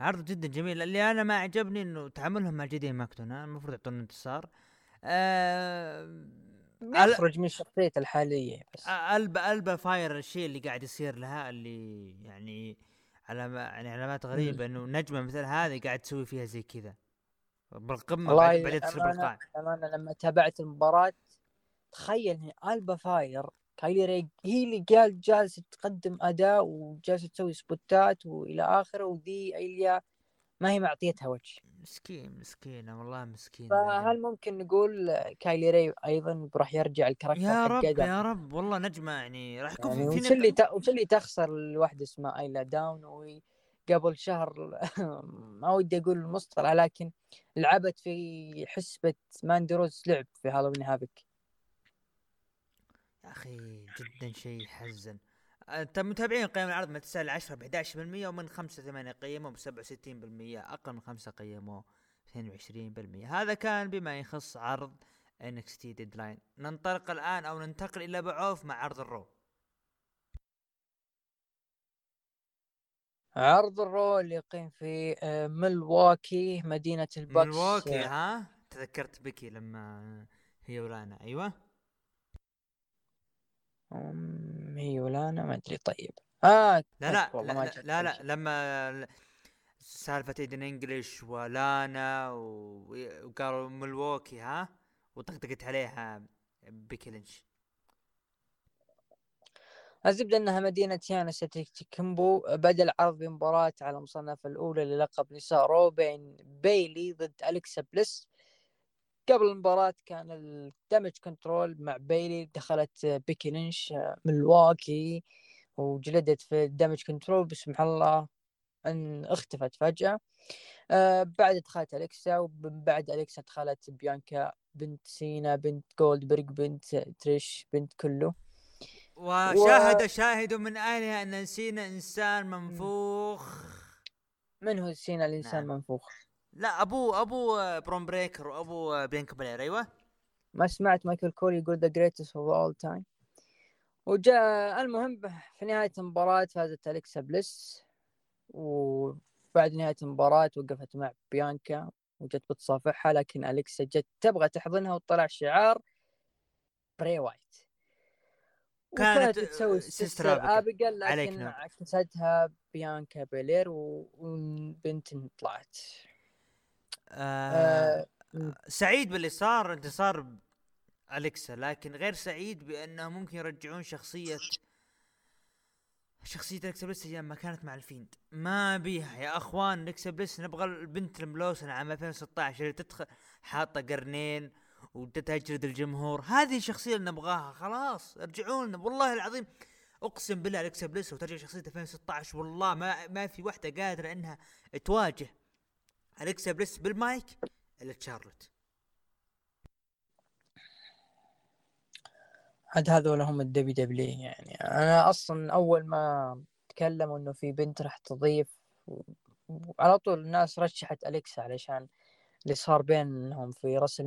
عرض جدا جميل. اللي أنا ما عجبني إنه تعاملهم مع جدي ماكتون المفروض يعطون انتصار. آه يخرج من شخصيته الحالية بس. البا ألبا فاير الشيء اللي قاعد يصير لها اللي يعني على يعني علامات غريبة إنه نجمة مثل هذه قاعد تسوي فيها زي كذا. بالقمة بعدين تصير بالقاع. أنا لما تابعت المباراة تخيل البا فاير كايلي ري هي اللي قال جالسة تقدم أداء وجالسة تسوي سبوتات وإلى آخره وذي إيلا ما هي معطيتها وجه. مسكين مسكينة والله مسكينه فهل ممكن نقول كايلي ري أيضا راح يرجع ال character يا رب يا رب والله نجمة يعني راح يكون يعني في وش اللي ت... وش اللي تخسر الواحده اسمها ايلا داون؟ وهي قبل شهر ما ودي أقول المصطلح لكن لعبت في حسبة ماندروز لعب في Halloween Havoc. يا أخي جدا شيء يحزن. أنت متابعين قيم العرض؟ من 9 ل 10 ب 11% ومن 5 ل 8 قيموا ب 67% أقل من 5 قيموا 22% هذا كان بما يخص عرض NXT Deadline ننطلق الآن أو ننتقل إلى بعوف مع عرض ال Raw. عرض ال Raw اللي يقيم في آه، ملواكي مدينة ال Bucks. ملواكي ها؟ تذكرت بيكي لما هي ولانا أيوه. هي ولانا ما أدري. طيب. آه لا لا لا, لا, لا, لا لما سالفة إيدن انجلش ولانا وقالوا ملووكي ها؟ وطقطقت عليها بيكي لينش. الزبدة إنها مدينة يانا كيمبو بدا العرض بمباراة على المصنف الأولى للقب نساء Raw بين بيلي ضد الكسا بليس. قبل المباراة كان ال Damage Control مع بيلي دخلت بيكي لينش من ملواكي وجلدت في ال Damage Control بسم الله إن اختفت فجأة. آه بعد دخلت اليكسا ومن بعد اليكسا دخلت بيانكا بنت سينا بنت جولدبرغ بنت تريش بنت كله. وشاهد و... شاهد من اهلها أن سينا إنسان منفوخ. من هو سينا الإنسان نعم. منفوخ؟ لا أبو أبو برون بريكر وأبو بيانكا بلير أيوه. ما سمعت مايكل كول يقول the greatest of all time وجاء المهم في نهاية المباراة فازت أليكسا بليس وبعد نهاية المباراة وقفت مع بيانكا وجت بتصافحها لكن أليكسا جت تبغى تحضنها وطلع شعار بري وايت. كانت تسوي Sister Abigail لكن عكستها بيانكا بيلير وبنت طلعت آه آه سعيد باللي صار انتصار اليكسا لكن غير سعيد بأنه ممكن يرجعون شخصية شخصية أليكسا بليس أيام ما كانت مع الفيند. ما بيها. يا أخوان أليكسا بليس نبغى البنت الملوسنة عام 2016 اللي تدخل حاطة قرنين وتجلد الجمهور. هذه الشخصية اللي نبغاها. خلاص ارجعوا لنا والله العظيم أقسم بالله أليكسا بليس وترجع شخصية 2016 والله ما ما في واحدة قادرة إنها تواجه أليكسا بليس بالمايك الا تشارلوت. عاد هذول هم ال WWE يعني. أنا أصلا أول ما تكلموا إنه في بنت راح تضيف وعلى طول الناس رشحت أليكسا علشان اللي صار بينهم في راس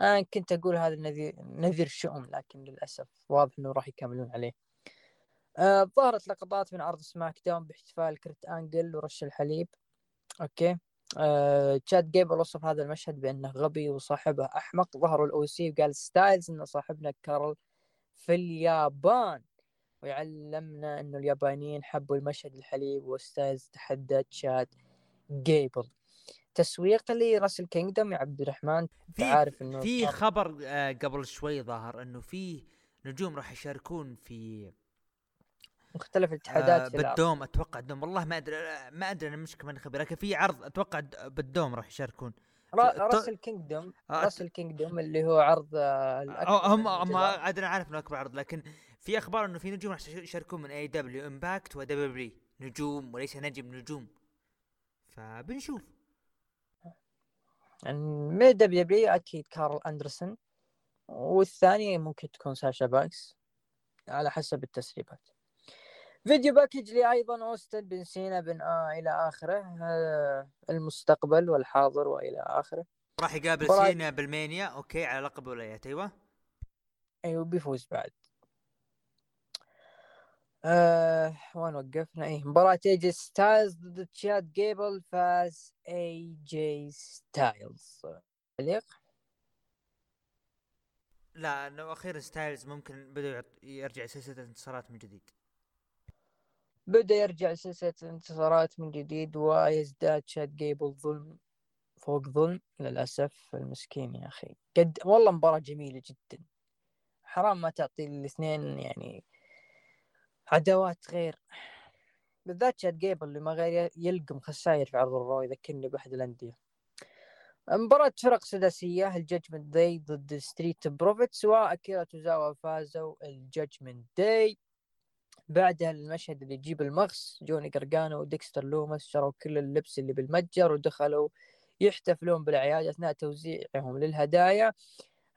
أنا كنت أقول هذا النذير نذير شؤم لكن للأسف واضح إنه راح يكملون عليه. آه ظهرت لقطات من عرض SmackDown باحتفال كرت أنجل ورش الحليب. أوكي. تشاد جيبل وصف هذا المشهد بأنه غبي وصاحبه أحمق. ظهروا ال OC وقال ستايلز إنه صاحبنا كارل في اليابان. ويعلمنا إنه اليابانيين حبوا المشهد الحليب وستايلز تحدى تشاد جيبل تسويق ل Wrestle Kingdom يا عبد الرحمن. في عارف إنه في خبر آه، قبل شوي ظهر إنه في نجوم راح يشاركون في مختلف الاتحادات آه بال Dome أتوقع ال Dome. والله ما أدري ما أدري أنا مش كمان خبير لكن في عرض أتوقع بال Dome راح يشاركون. را- ت- Wrestle Kingdom آه، Wrestle Kingdom اللي هو عرض آه، الأكبر أو هم هم. أدري عارف إنه أكبر عرض لكن في أخبار إنه في نجوم راح يشاركون من AEW Impact و WWE نجوم وليس نجم نجوم. فبنشوف. يعني من WWE أكيد كارل أندرسون والثانية ممكن تكون ساشا بانكس على حسب التسريبات. video package لي أيضا أوستن بن سينا بن آه إلى آخره. آه المستقبل والحاضر وإلى آخره. راح يقابل مباراة- سينا بالمانيا. OK على لقب ولايات أيوه. أيوه بيفوز بعد. آه وين وقفنا؟ إيه مباراة اي جي ستايلز ضد تشاد جيبل فاز اي جي ستايلز تعليق لا انه أخيرا ستايلز ممكن بدأ يعط- يرجع سلسلة انتصارات من جديد. بدأ يرجع سلسلة الانتصارات من جديد ويزداد شاد جيبل ظلم فوق ظلم للأسف المسكين يا أخي. قد والله مباراة جميلة جدا. حرام ما تعطي الاثنين يعني عداوات غير. بالذات شاد جيبل اللي ما غير يلقم خساير في عرض ال Raw يذكرني بأحد الأندية. مباراة فرق سداسية ال Judgment Day ضد Street Profits وأكيرا توزاوا فازوا ال Judgment Day. بعدها المشهد اللي يجيب المغص جوني قرقانو وديكستر لومس شروا كل اللبس اللي بالمتجر ودخلوا يحتفلون بالأعياد أثناء توزيعهم للهدايا.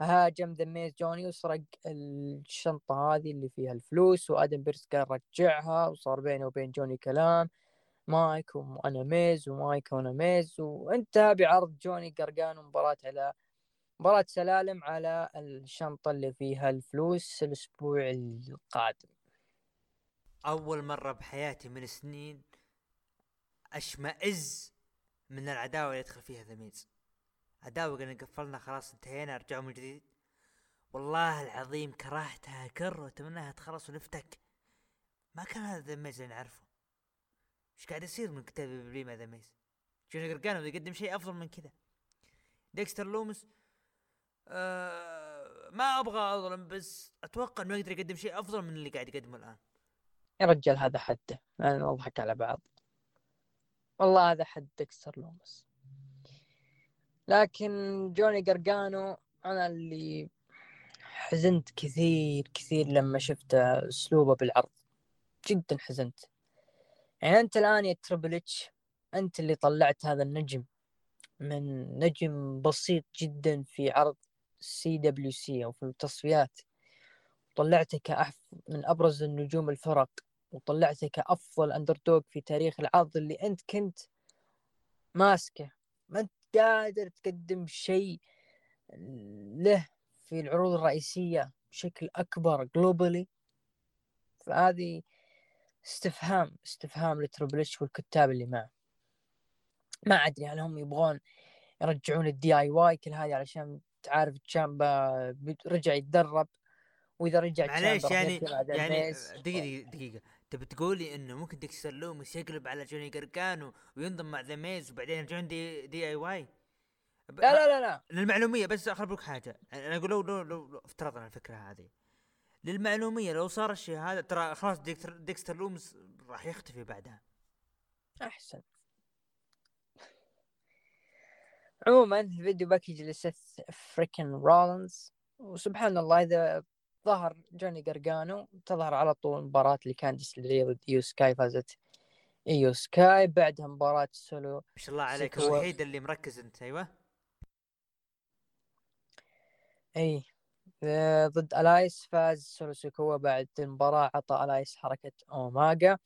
هاجم ذا ميز جوني وسرق الشنطة هذه اللي فيها الفلوس وآدم بيرس قال رجعها وصار بينه وبين جوني كلام. مايك وأنا ميز ومايك وأنا ميز وانتهى بعرض جوني قرقانو مباراة على مباراة سلالم على الشنطة اللي فيها الفلوس الأسبوع القادم. أول مرة بحياتي من سنين أشمئز من العداوة اللي يدخل فيها ذا ميز عداوة قلنا قفلنا خلاص انتهينا رجعوا من جديد. والله العظيم كرهتها كر واتمناها تخلص ونفتك. ما كان هذا ذا ميز اللي نعرفه. إيش قاعد يصير من كتاب بلي مع ذا ميز جوني قرقانو يقدم شيء أفضل من كذا. ديكستر لومس آه ما أبغى أظلم بس أتوقع إنه يقدر يقدم شيء أفضل من اللي قاعد يقدمه الآن. يا رجال هذا حده لا نضحك على بعض. والله هذا حد ديكستر لومس. لكن جوني قرقانو أنا اللي حزنت كثير كثير لما شفت أسلوبه بالعرض. جدا حزنت. يعني أنت الآن يا تربل إتش أنت اللي طلعت هذا النجم من نجم بسيط جدا في عرض CWC أو في التصفيات. طلعته كأف من أبرز النجوم الفرق. وطلعته كأفضل underdog في تاريخ العرض اللي أنت كنت ماسكه. ما أنت قادر تقدم شيء له في العروض الرئيسية بشكل أكبر globally فهذه استفهام استفهام لتربل إتش والكتاب اللي معه. ما أدري هل هم يبغون يرجعون ال DIY كل هذه علشان تعرف تشامبا رجع يتدرب وإذا رجع معليش يعني يعني الميز. دقيقة دقيقة. تبي تقولي إنه ممكن ديكستر لومس يقلب على جوني قرقانو وينضم مع ذا ميز وبعدين يرجعون D, DIY ب- لا لا لا لا. للمعلومية بس اخبرك حاجة. أنا أقول لو لو, لو, لو افترضنا الفكرة هذه. للمعلومية لو صار الشيء هذا ترى خلاص ديكستر, ديكستر لومس راح يختفي بعدها. أحسن. عموما ال video package لسيث فريكن رولنز وسبحان الله إذا ظهر جوني قرقانو تظهر على طول مباراة اللي كانديس لي ضد ايو سكاي فازت إيو سكاي بعدها مباراة سولو ما شاء الله عليك. الوحيد اللي مركز أنت أيوه إي آه، ضد ألايس فاز سولو سيكوا بعد المباراة عطى ألايس حركة اوماجا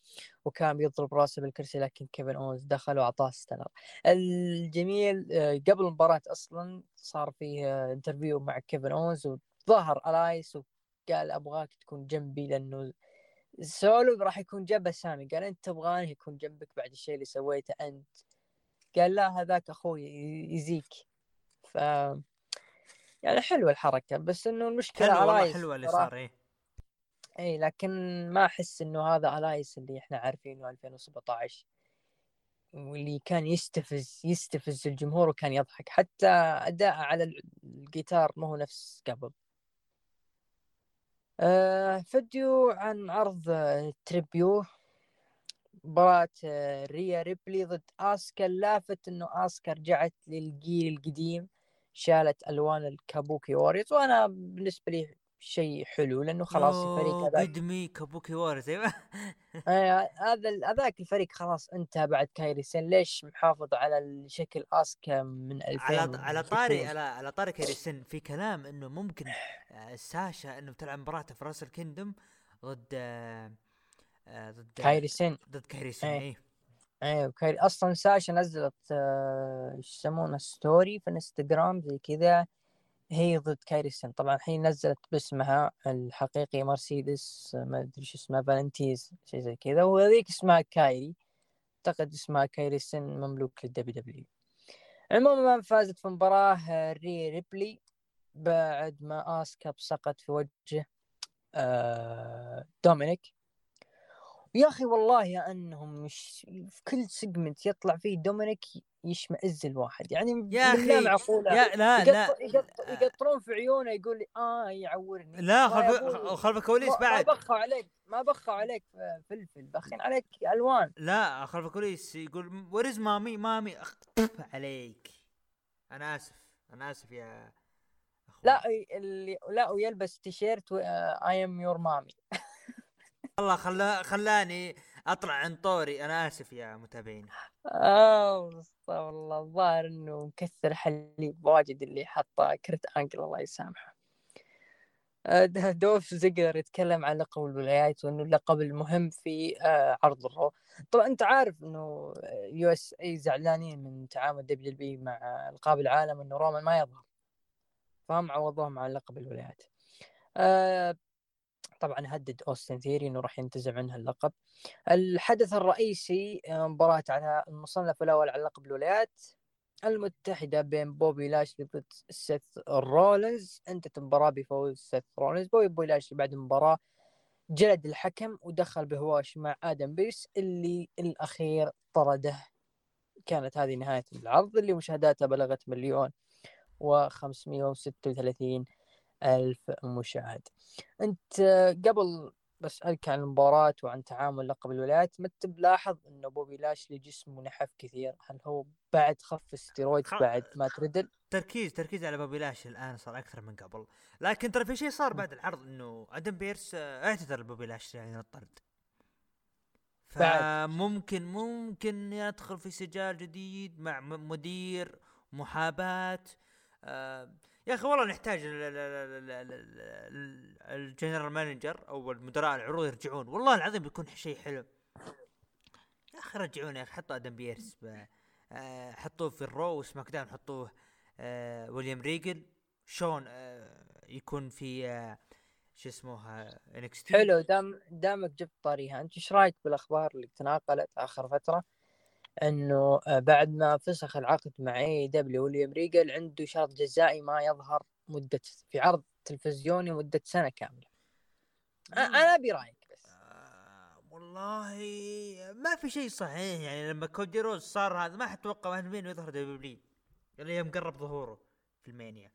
وكان بيضرب راسه بالكرسي لكن كيفن اونز دخل وأعطاه stunner الجميل آه، قبل المباراة أصلا صار فيه آه، interview مع كيفن اونز وظهر ألايس وقال أبغاك تكون جنبي لأنه سولو راح يكون جنبه سامي قال أنت تبغاني يكون جنبك بعد الشيء اللي سويته أنت. قال لا هذاك أخوي يزيك. ف يعني حلوة الحركة بس إنه المشكلة حلو والله حلوة اللي. صار إيه. اي لكن ما أحس إنه هذا ألايس اللي إحنا عارفينه 2017 واللي كان يستفز يستفز الجمهور وكان يضحك. حتى أداء على الجيتار ما هو نفس قبل. فيديو عن عرض Tribute. مباراة آه، ريا ريبلي ضد اسكا لافت إنه اسكا رجعت للجيل القديم شالت ألوان ال Kabuki Warriors وأنا بالنسبة لي شيء حلو لأنه خلاص الفريق هذاك قدمي كابوكي أيوه. هذا هذاك الفريق خلاص انتهى بعد كايري سين. ليش محافظ على الشكل اسكا من 2000 على على طاري على على طاري كايري سين. في كلام إنه ممكن آه، ساشا إنه بتلعب مباراه في Wrestle Kingdom ضد آه، آه، ضد كايري سين. ضد كايري سين اي أيوه كايري أصلا ساشا نزلت إيش يسمونه story في الانستغرام زي كذا. هي ضد كايري سين طبعا الحين نزلت باسمها الحقيقي مرسيدس ما أدري شو اسمها فالنتيز شيء زي كذا. وهذيك اسمها كايري. أعتقد اسمها كايري سين مملوك لل WW عموما فازت في مباراة ريا ريبلي بعد ما اسكا سقط في وجه آه، دومينيك. يا أخي والله يا أنهم مش في كل segment يطلع فيه دومينيك يشمئز الواحد. يعني يا أخي يا لا لا يقطرون في عيونه يقول لي آه يعورني. لا خلف خلف الكواليس بعد ما بخوا عليك ما بخوا عليك فلفل بخين عليك ألوان. لا خلف الكواليس يقول وريز مامي مامي عليك. أنا آسف أنا آسف يا. لا اللي لا ويلبس تيشيرت اي ام يور مامي والله خلا خلاني أطلع عن طوري. أنا آسف يا متابعين. آه أستغفر الله. الظاهر إنه مكثر حليب واجد اللي حطه. كرت أنكل الله يسامحه. آه، دولف زيجلر يتكلم عن لقب الولايات وإنه اللقب المهم في آه، عرض ال Raw. طبعا أنت عارف إنه USA زعلانين من تعامل WWE مع ألقاب العالم إنه رومان ما يظهر. فهم عوضوهم عن لقب الولايات. آه، طبعا هدد أوستن ثيوري إنه راح ينتزع منها اللقب. الحدث الرئيسي آه، مباراة على المصنف الأول على لقب الولايات المتحدة بين بوبي لاشلي ضد سيث رولنز انتهت المباراة بفوز سيث رولنز بوبي, لاشلي بعد المباراة جلد الحكم ودخل بهواش مع آدم بيرس اللي الأخير طرده. كانت هذه نهاية العرض اللي مشاهداتها بلغت مليون و536 ألف مشاهد. أنت قبل بسألك عن المباراة وعن تعامل لقب الولايات ما بلاحظ أنه بوبي لاشلي جسمه نحف كثير؟ هل هو بعد خف استيرويد خ... بعد ما تردل تركيز تركيز على بوبي لاشلي الآن صار أكثر من قبل. لكن ترى في شيء صار بعد العرض أنه آدم بيرس آه، اعتذر لبوبي لاشلي عن يعني الطرد فممكن ممكن يدخل في سجال جديد مع مدير محاباة آه يا أخي والله نحتاج ال general manager أو المدراء العروض يرجعون. والله العظيم بيكون شيء حلو. يا أخي رجعونا يا أخي حطوا آدم بيرس آه، حطوه في ال Raw و SmackDown حطوه آه ويليام ريجل شون آه يكون في آه شو اسمه NXT حلو. دام دامك جبت طاريها أنت إيش رأيك بالأخبار اللي تناقلت آخر فترة؟ إنه آه، بعد ما فسخ العقد مع AEW ويليام ريجل عنده شرط جزائي ما يظهر مدة في عرض تلفزيوني مدة سنة كاملة. أنا أبي رأيك بس. آه والله ما في شيء صحيح يعني لما كودي روز صار هذا ما حتوقع مين يظهر دبليو اللي يوم قرب ظهوره في المانيا.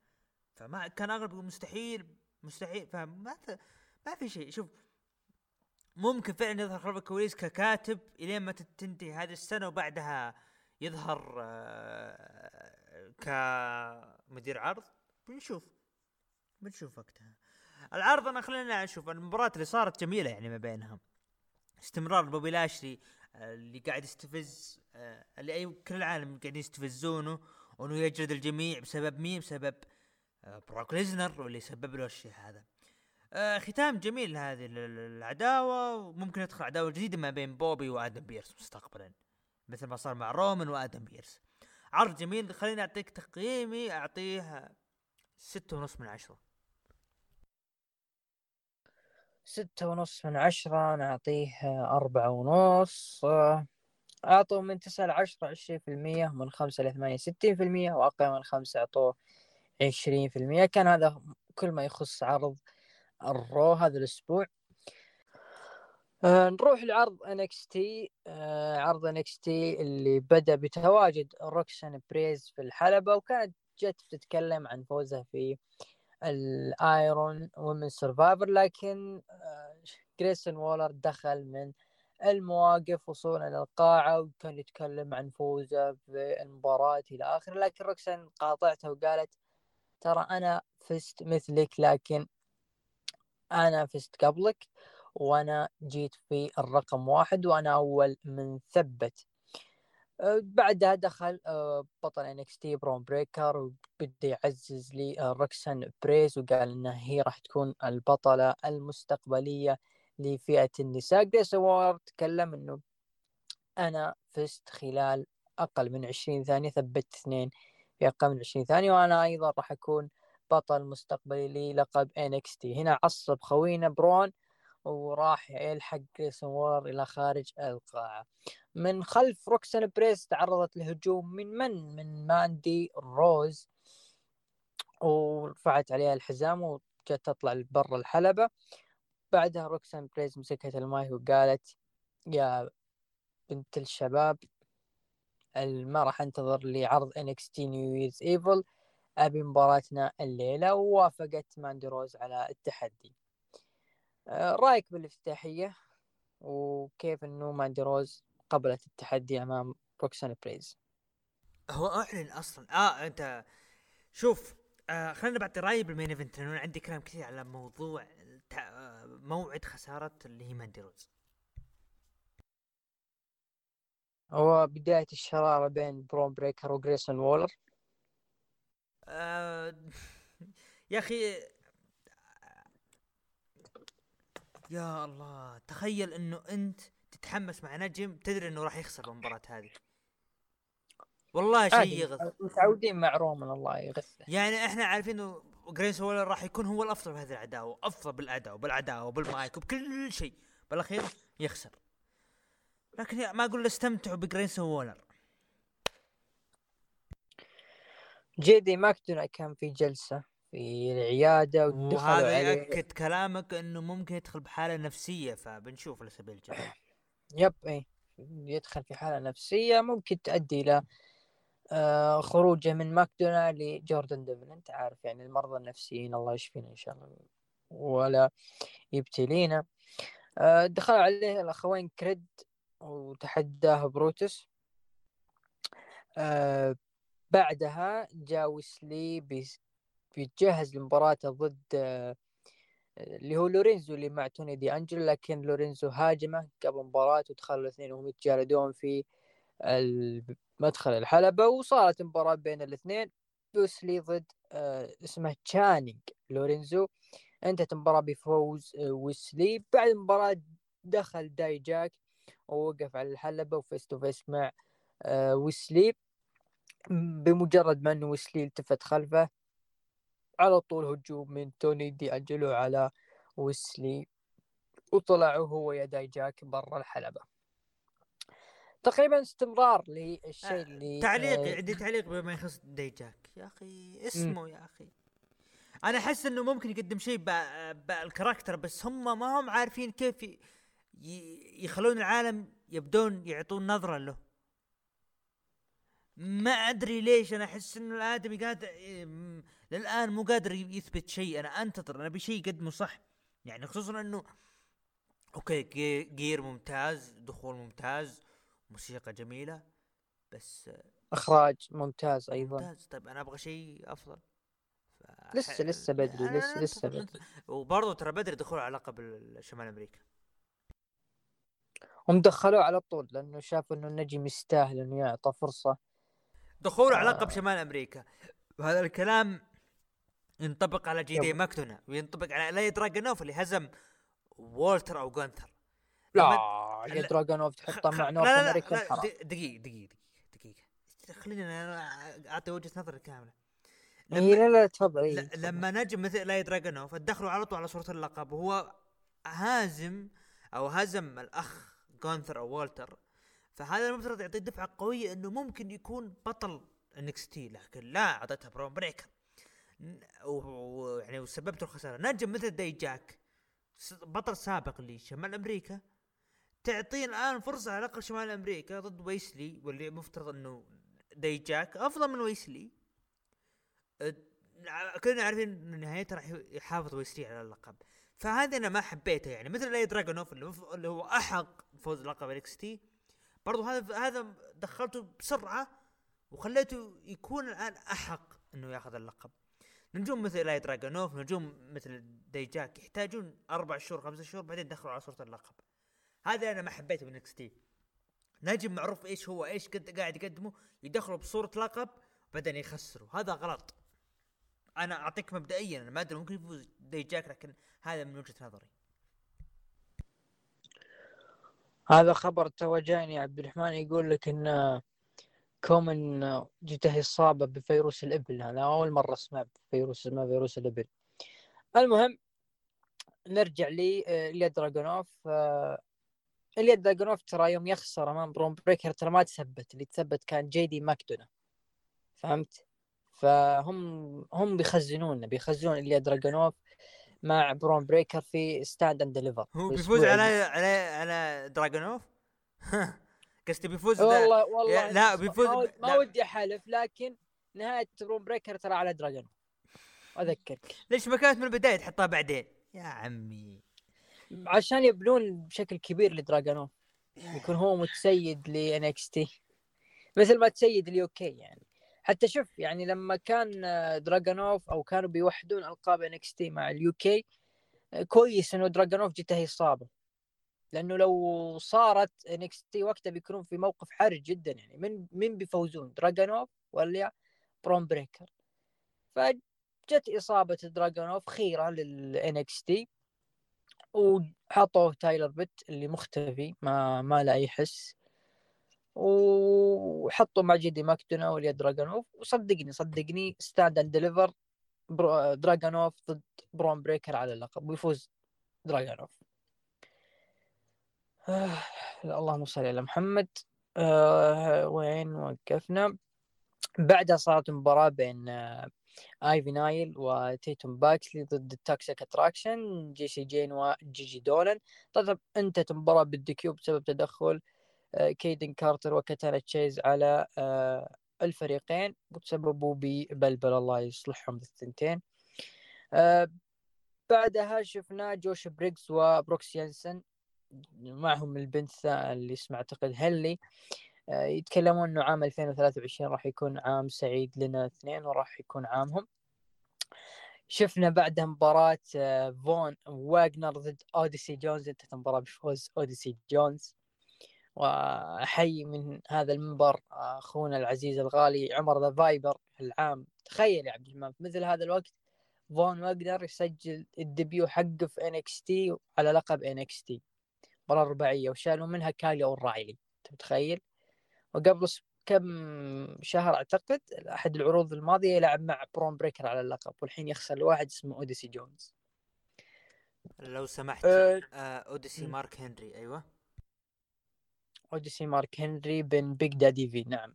فما كان أغلب مستحيل مستحيل فما ما في شيء. شوف ممكن فعلا يظهر خلف الكواليس ككاتب إلين ما تنتهي هذه السنة وبعدها يظهر آه، كمدير عرض؟ بنشوف. بنشوف وقتها. العرض أنا خلينا أشوف المباراة اللي صارت جميلة يعني ما بينهم. استمرار بوبي لاشلي آه، اللي قاعد يستفز آه، اللي أي كل العالم قاعدين يستفزونه وإنه يجلد الجميع. بسبب مين؟ بسبب بروك ليزنر واللي سبب له الشيء هذا. آه ختام جميل لهذه العداوة وممكن يدخل عداوة جديدة ما بين بوبي وآدم بيرس مستقبلا مثل ما صار مع رومان وآدم بيرس. عرض جميل خليني أعطيك تقييمي أعطيه ستة ونص من عشرة. ستة ونص من عشرة أنا أعطيه أربعة ونص. أعطوه من تسعة لعشرة عشرين في المية من خمسة لثمانية ستين في المية وأقل من خمسة أعطوه عشرين في المية. كان هذا كل ما يخص عرض ال Raw هذا الأسبوع. آه نروح لعرض NXT آه عرض NXT اللي بدأ بتواجد روكسان بيريز في الحلبة وكانت جت تتكلم عن فوزها في ال Iron Women Survivor لكن آه جريسون وولر دخل من المواقف وصولا للقاعة وكان يتكلم عن فوزه في المباراة إلى آخره لكن روكسان قاطعته وقالت ترى أنا فزت مثلك لكن أنا فزت قبلك وأنا جيت في الرقم واحد وأنا أول من ثبت. أه، بعدها دخل أه، بطل NXT برون بريكر وبدأ يعزز لي أه، روكسان بيريز وقال انها هي راح تكون البطلة المستقبلية لفئة النساء. جريسون وولر تكلم إنه أنا فزت خلال أقل من 20 ثانية ثبت اثنين في أقل من 20 ثانية وأنا أيضا راح أكون بطل مستقبلي للقب NXT هنا عصب خوينا برون وراح يلحق وولر إلى خارج القاعه من خلف روكسان بيريز تعرضت لهجوم من من؟ من ماندي روز. ورفعت عليها الحزام وجت تطلع لبر الحلبة. بعدها روكسان بيريز مسكت المايك وقالت يا بنت الشباب ما راح أنتظر لعرض NXT New Year's Evil. أبي مباراتنا الليلة ووافقت ماندي روز على التحدي. آه، رأيك بالافتتاحية وكيف إنه ماندي روز قبلت التحدي أمام روكسان بيريز؟ هو أعلن أصلا. آه أنت شوف آه خلينا بعطي رأيي بال main event لأنه عندي كلام كثير على موضوع موعد خسارة اللي هي ماندي روز. هو بداية الشرارة بين برون بريكر وجريسون وولر. آه يا أخي يا الله تخيل إنه أنت تتحمس مع نجم تدري إنه راح يخسر المباراة هذه. والله شيء يغث. متعودين مع رومان الله يغثه. يعني إحنا عارفين إنه جريسون وولر راح يكون هو الأفضل في هذه العداوه افضل بالأداء وبالعداوة وبالمايك وبكل شيء. بالأخير يخسر. لكن ما أقول استمتعوا بجريسون وولر JD ماكدونا كان في جلسة في العيادة وهذا ياكد كلامك إنه ممكن يدخل بحالة نفسية فبنشوف الاسابيع الجايه yep اي يدخل في حالة نفسية ممكن تؤدي إلى آه خروجه من ماكدونا لجوردن ديفلين أنت عارف يعني المرضى النفسيين الله يشفينا إن شاء الله ولا يبتلينا. آه دخل عليه الأخوين كريد وتحداه بروتس. آه بعدها جاء ويسلي بيتجهز لمباراته ضد آه اللي هو لورينزو اللي مع توني دي أنجلو لكن لورينزو هاجمه قبل مباراة ودخلوا الاثنين وهم يتجالدون في مدخل الحلبة وصارت مباراة بين الاثنين. ويسلي ضد آه اسمه تشانينج لورينزو. انتهت المباراة بفوز آه ويسلي بعد المباراة دخل داي جاك ووقف على الحلبة و face to face مع ويسلي بمجرد ما إنه ويسلي التفت خلفه على طول هجوم من توني دي أنجلو على ويسلي وطلعوا هو يا داي جاك برا الحلبة. تقريبا استمرار للشيء آه اللي تعليقي آه عندي تعليق بما يخص داي جاك. يا أخي اسمه م. يا أخي. أنا أحس إنه ممكن يقدم شيء بال character بس هم ما هم عارفين كيف يخلون العالم يبدون يعطون نظرة له. ما أدري ليش أنا أحس إنه الآدمي قاعد للآن مو قادر يثبت شيء. أنا أنتظر أنا ابي شيء يقدمه صح. يعني خصوصا إنه أوكي جير ممتاز دخول ممتاز موسيقى جميلة بس إخراج ممتاز أيضا. ممتاز. طيب أنا أبغى شيء أفضل. لسه لسه بدري لسه لسه بدري. وبرضه ترى بدري دخول على لقب شمال أمريكا. هم دخلوه على طول لأنه شافوا إنه النجم يستاهل إنه يعطى فرصة. دخوله آه. على لقب شمال أمريكا. وهذا الكلام ينطبق على جي دي ماكدونا وينطبق على اليا دراجونوف اللي هزم وولتر أو جونثر لا يا دراجونوف تحطه مع North America دقيقة دقيقة دقيقة. خليني أنا أعطي وجهة نظري كاملة. لما لا لا تفضل. لما نجم مثل اليا دراجونوف تدخلوا على طول على صورة اللقب وهو هازم أو هزم الأخ جونثر أو والتر فهذا المفترض يعطي دفعة قوية إنه ممكن يكون بطل NXT لكن لا اعطتها برون بريكر ويعني وسببت الخسارة. نجم مثل داي جاك بطل سابق لشمال أمريكا. تعطيه الآن فرصة على الأقل شمال أمريكا ضد ويسلي واللي مفترض إنه ديجاك أفضل من ويسلي كلنا عارفين إنه نهايته راح يحافظ ويسلي على اللقب. فهذا أنا ما حبيته يعني. مثل اليا دراجونوف اللي هو أحق فوز لقب NXT برضو هذا هذا دخلته بسرعة وخليته يكون الآن أحق إنه ياخذ اللقب. نجوم مثل اليا دراجونوف نجوم مثل ديجاك يحتاجون أربع شهور خمسة شهور بعدين يدخلوا على صورة اللقب. هذا أنا ما حبيته من NXT. نجم معروف إيش هو إيش قد قاعد يقدمه يدخلوا بصورة لقب بعدين يخسروا. هذا غلط. أنا اعطيك مبدئيا أنا ما أدري ممكن يفوز ديجاك لكن هذا من وجهة نظري. هذا خبر تو جاني عبد الرحمن يقول لك إن كومن جته إصابة بفيروس الإبل. هذا أول مرة أسمع فيروس اسمه فيروس الإبل. المهم نرجع لي اليا دراجونوف اليا دراجونوف ترى يوم يخسر أمام برون بريكر ترى ما تثبت. اللي تثبت كان جي دي ماكدونا. فهمت؟ فهم هم بيخزنون بيخزنون اليا دراجونوف مع برون بريكر في Stand and Deliver هو بيفوز على على على دراجونوف قصدي بيفوز والله والله لا بيفوز ما, ودي أحلف لكن نهاية برون بريكر ترى على دراجونوف أذكرك. ليش ما كانت من البداية تحطها بعدين؟ يا عمي. عشان يبنون بشكل كبير لدراجونوف يكون هو متسيد ل NXT مثل ما تسيد ال UK يعني. حتى شوف يعني لما كان دراجونوف أو كانوا بيوحدون ألقاب NXT مع ال UK كويس إنه دراجونوف جته اصابه لأنه لو صارت NXT وقتها بيكونون في موقف حرج جدا يعني من من بيفوزون دراجونوف ولا برون بريكر فجت إصابة دراجونوف خيرة لل NXT وحطوا تايلر بيت اللي مختفي ما ما له أي حس. وحطوا مع جيدي ماكدونا واليا دراجونوف وصدقني صدقني Stand and Deliver دراجونوف ضد برون بريكر على اللقب ويفوز دراجونوف آه اللهم صل على محمد. آه وين وقفنا؟ بعدها صارت مباراة بين آه آيفي نايل وتيتوم باكسلي ضد ال Toxic Attraction جي سي جين وجي جي دولن طبعا انتهت المباراة بال DQ بسبب تدخل كيدن كارتر وكاتانا تشيز على آه، الفريقين وتسببوا ببلبل الله يصلحهم الثنتين. آه، بعدها شفنا جوش بريجز وبروكس يانسن معهم البنت اللي اسمه أعتقد آه، يتكلمون إنه عام 2023 راح يكون عام سعيد لنا اثنين وراح يكون عامهم. شفنا بعدها مباراة فون واجنر ضد أوديسي جونز انتهت المباراة بفوز أوديسي جونز. وأحيي من هذا المنبر أخونا العزيز الغالي عمر The Viper العام. تخيل يا عبد الرحمن في مثل هذا الوقت فون واجنر يسجل ال debut حقه في NXT على لقب NXT. مباراة رباعية وشالوا منها كالي أو الرايلي انت متخيل وقبل كم شهر أعتقد أحد العروض الماضية يلعب مع برون بريكر على اللقب والحين يخسر لواحد اسمه أوديسي جونز. لو سمحت أه... أوديسي مارك هنري أيوه. أوديسي مارك هنري بن بيج دادي في نعم.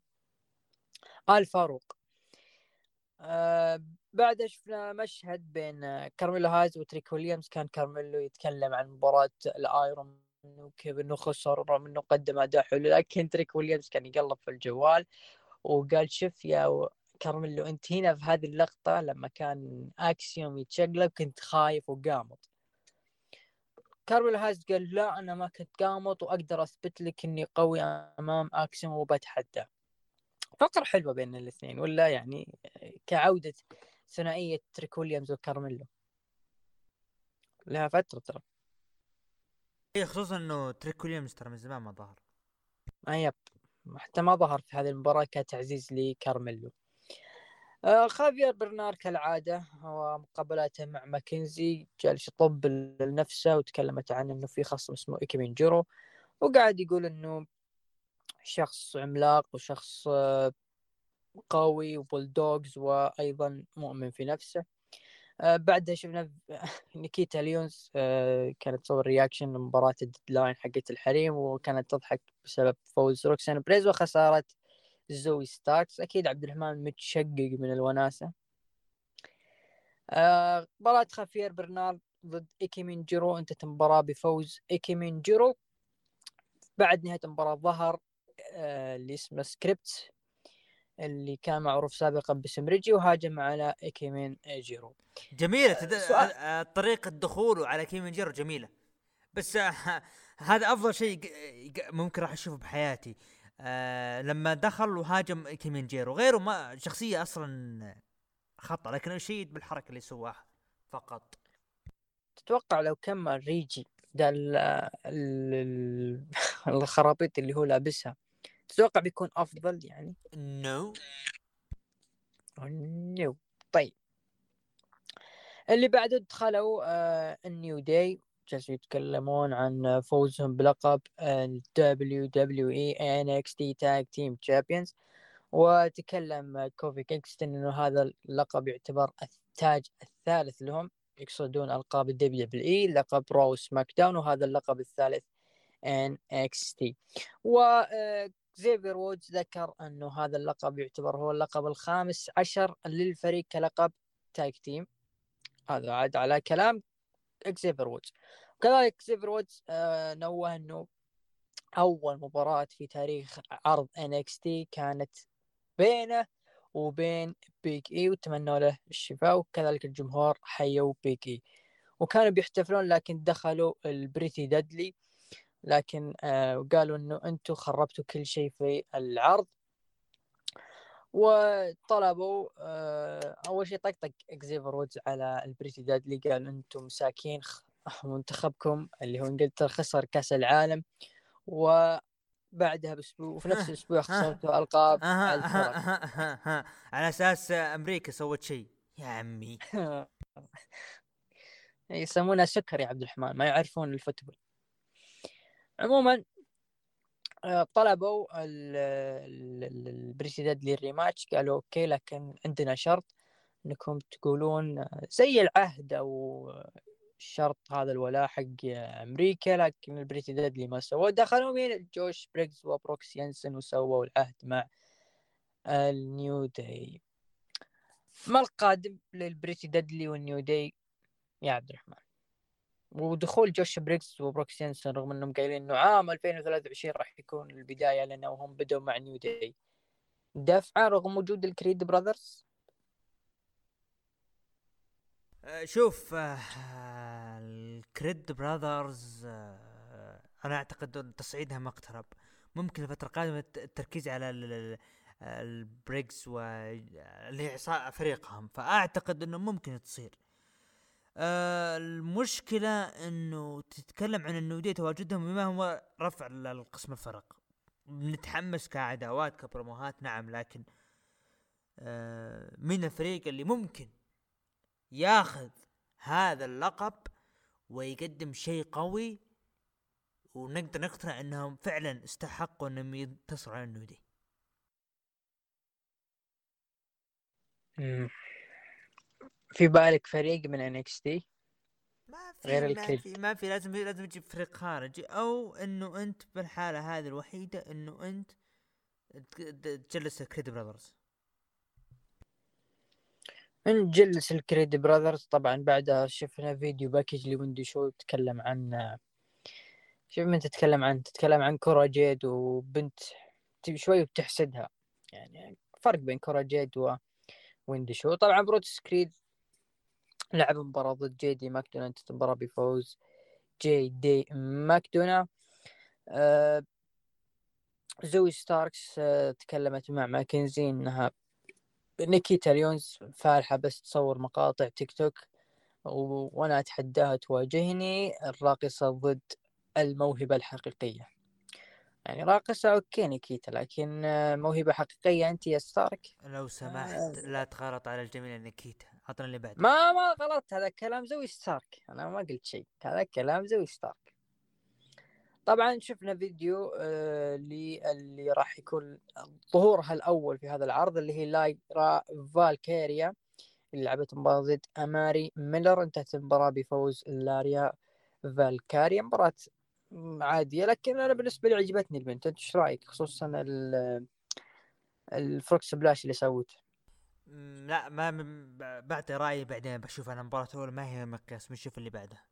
آل فاروق. آه بعد شفنا مشهد بين كارميلو هايز وتريك ويليامز. كان كارميلو يتكلم عن مباراة ال Iron وكيف إنه خسر رغم إنه قدم أداء حلو لكن تريك ويليامز كان يقلب في الجوال وقال شوف يا كارميلو أنت هنا في هذه اللقطة لما كان أكسيوم يتشقلب كنت خايف وقامط. كارميل هايز قال لا أنا ما كنت قامط وأقدر أثبت لك إني قوي أمام اكسيوم وبتحدى. فقرة حلوة بين الاثنين ولا يعني كعودة ثنائية تريك ويليامز وكارميلو. لها فترة ترى. اي خصوصا إنه تريك ويليامز ترى من زمان ما ظهر. آه yep. حتى ما ظهر في هذه المباراة كتعزيز لكارميلو. آه خافير برنار كالعادة هو مقابلاته مع ماكنزي جالس يطبل لنفسه وتكلمت عن إنه في خصم اسمه ايكي جيرو وقاعد يقول إنه شخص عملاق وشخص آه قوي وبولدوغز وأيضا مؤمن في نفسه. آه بعدها شفنا نيكيتا ليونز آه كانت تصور reaction لمباراة ال Deadline حقت الحريم وكانت تضحك بسبب فوز روكسان بريز وخسارة زوي ستاركس أكيد عبد الرحمن متشقق من الوناسة. آه مباراة خافير برنارد ضد إيكيمن جيرو انتهت المباراة بفوز إيكيمن جيرو بعد نهاية المباراة ظهر آه، اللي اسمه سكريبت اللي كان معروف سابقا باسم ريجي وهاجم على كيمين جيرو جميلة. تد... سؤال- آه، طريقة دخوله على كيمين جيرو جميلة. بس آه، هذا أفضل شيء ممكن راح أشوفه بحياتي. آه لما دخل وهاجم كيمين جيرو غيره ما شخصية أصلا خطأ لكن اشيد بالحركة اللي سواها فقط. تتوقع لو كمل ريجي ده ال- ال- ال- الخرابيط اللي هو لابسها تتوقع بيكون أفضل يعني؟ no no طيب. اللي بعده دخلوا آه النيو داي جالسوا يتكلمون عن فوزهم بلقب ال WWE NXT Tag Team Champions. وتكلم كوفي كينغستون إنه هذا اللقب يعتبر التاج الثالث لهم. يقصدون ألقاب ال WWE لقب رو سماك داون وهذا اللقب الثالث NXT و آه، زيفير وودز ذكر إنه هذا اللقب يعتبر هو اللقب الخامس عشر للفريق كلقب tag team هذا عاد على كلام اكزيفر وودز. وكذلك اكزيفر وودز آه نوه إنه أول مباراة في تاريخ عرض NXT كانت بينه وبين بيج اي وتمنوا له الشفاء وكذلك الجمهور حيوا بيج اي وكانوا بيحتفلون لكن دخلوا البريتي دادلي لكن آه وقالوا إنه أنتم خربتوا كل شيء في العرض. وطلبوا آه أول شيء طقطق إكزيفر وودز على البريتي دادلي قال أنتم مساكين منتخبكم اللي هو إنجلترا خسر كأس العالم وبعدها بأسبوع وفي نفس الأسبوع خسرتوا ألقاب على على أساس أمريكا سوت شيء. يا عمي. يسمونها soccer يا عبد الرحمن ما يعرفون ال football. عموما طلبوا ال- ال- ال- البريتي دادلي ال rematch قالوا okay لكن عندنا شرط إنكم تقولون آه، زي العهد أو الشرط هذا الولاء حق أمريكا لكن البريتي دادلي ما سووا دخلوا مين جوش بريكس وبروكس ينسن وسووا العهد مع النيو داي. ما القادم للبريتي دادلي والنيو داي؟ يا عبد الرحمن. ودخول جوش بريكس وبروكس ينسن رغم إنهم قايلين إنه عام 2023 راح يكون البداية لانهم بدوا مع نيو داي. دفعة رغم وجود الكريد براذرز؟ آه، شوف آه، الكريد براذرز آه، أنا أعتقد أن تصعيدها ما اقترب. ممكن الفترة القادمة الت- التركيز على ال- ال- البريكس و اللي هي عصا- فريقهم. فأعتقد إنه ممكن تصير. آه، المشكلة إنه تتكلم عن النودية تواجدهم بما هو رفع ال- القسم الفرق. نتحمس كعداوات كبروموهات نعم لكن آه، من الفريق اللي ممكن ياخذ هذا اللقب ويقدم شيء قوي ونقدر نقتنع إنهم فعلا استحقوا إنهم ينتصروا على النودي. في بالك فريق من NXT ما في غير ما. في ما في لازم لازم تجيب فريق خارجي. أو إنه أنت بالحالة هذه الوحيدة إنه أنت تجلس الكريد براذرز. نجلس الكريد براذرز. طبعا بعدها شفنا video package لويندي شو تتكلم عن شوف من تتكلم عن تتكلم عن كورا جيد وبنت تبي شوي بتحسدها. يعني فرق بين كورا جيد وويندي شو. طبعا بروتس كريد لعب مباراة ضد جي دي ماكدونا انتهت المباراة بفوز جي دي ماكدونا آه زوي ستاركس آه تكلمت مع ماكنزي إنها نيكيتا ليونز فالحة بس تصور مقاطع تيك توك. وأنا أتحداها تواجهني الراقصة ضد الموهبة الحقيقية يعني راقصة okay نيكيتا لكن آه، موهبة حقيقية أنت يا ستارك؟ لو سمحت لا تغلط على الجميع نيكيتا عطنا اللي بعده. ما ما غلط هذا كلام زوي ستارك أنا ما قلت شيء هذا كلام زوي ستارك. طبعا شفنا فيديو آه اللي اللي راح يكون ظهورها الأول في هذا العرض اللي هي لايرا فالكيريا اللي لعبت مباراة ضد أماري ميلر انتهت المباراة بفوز لاريا فالكاريا مباراة عادية لكن أنا بالنسبة لي عجبتني البنت. أنت إيش رأيك؟ خصوصا ال- ال frog splash اللي سوته لا ما بعطي رأيي بعدين. بشوف أنا المباراة الاولى ما هي مقياس بنشوف اللي بعدها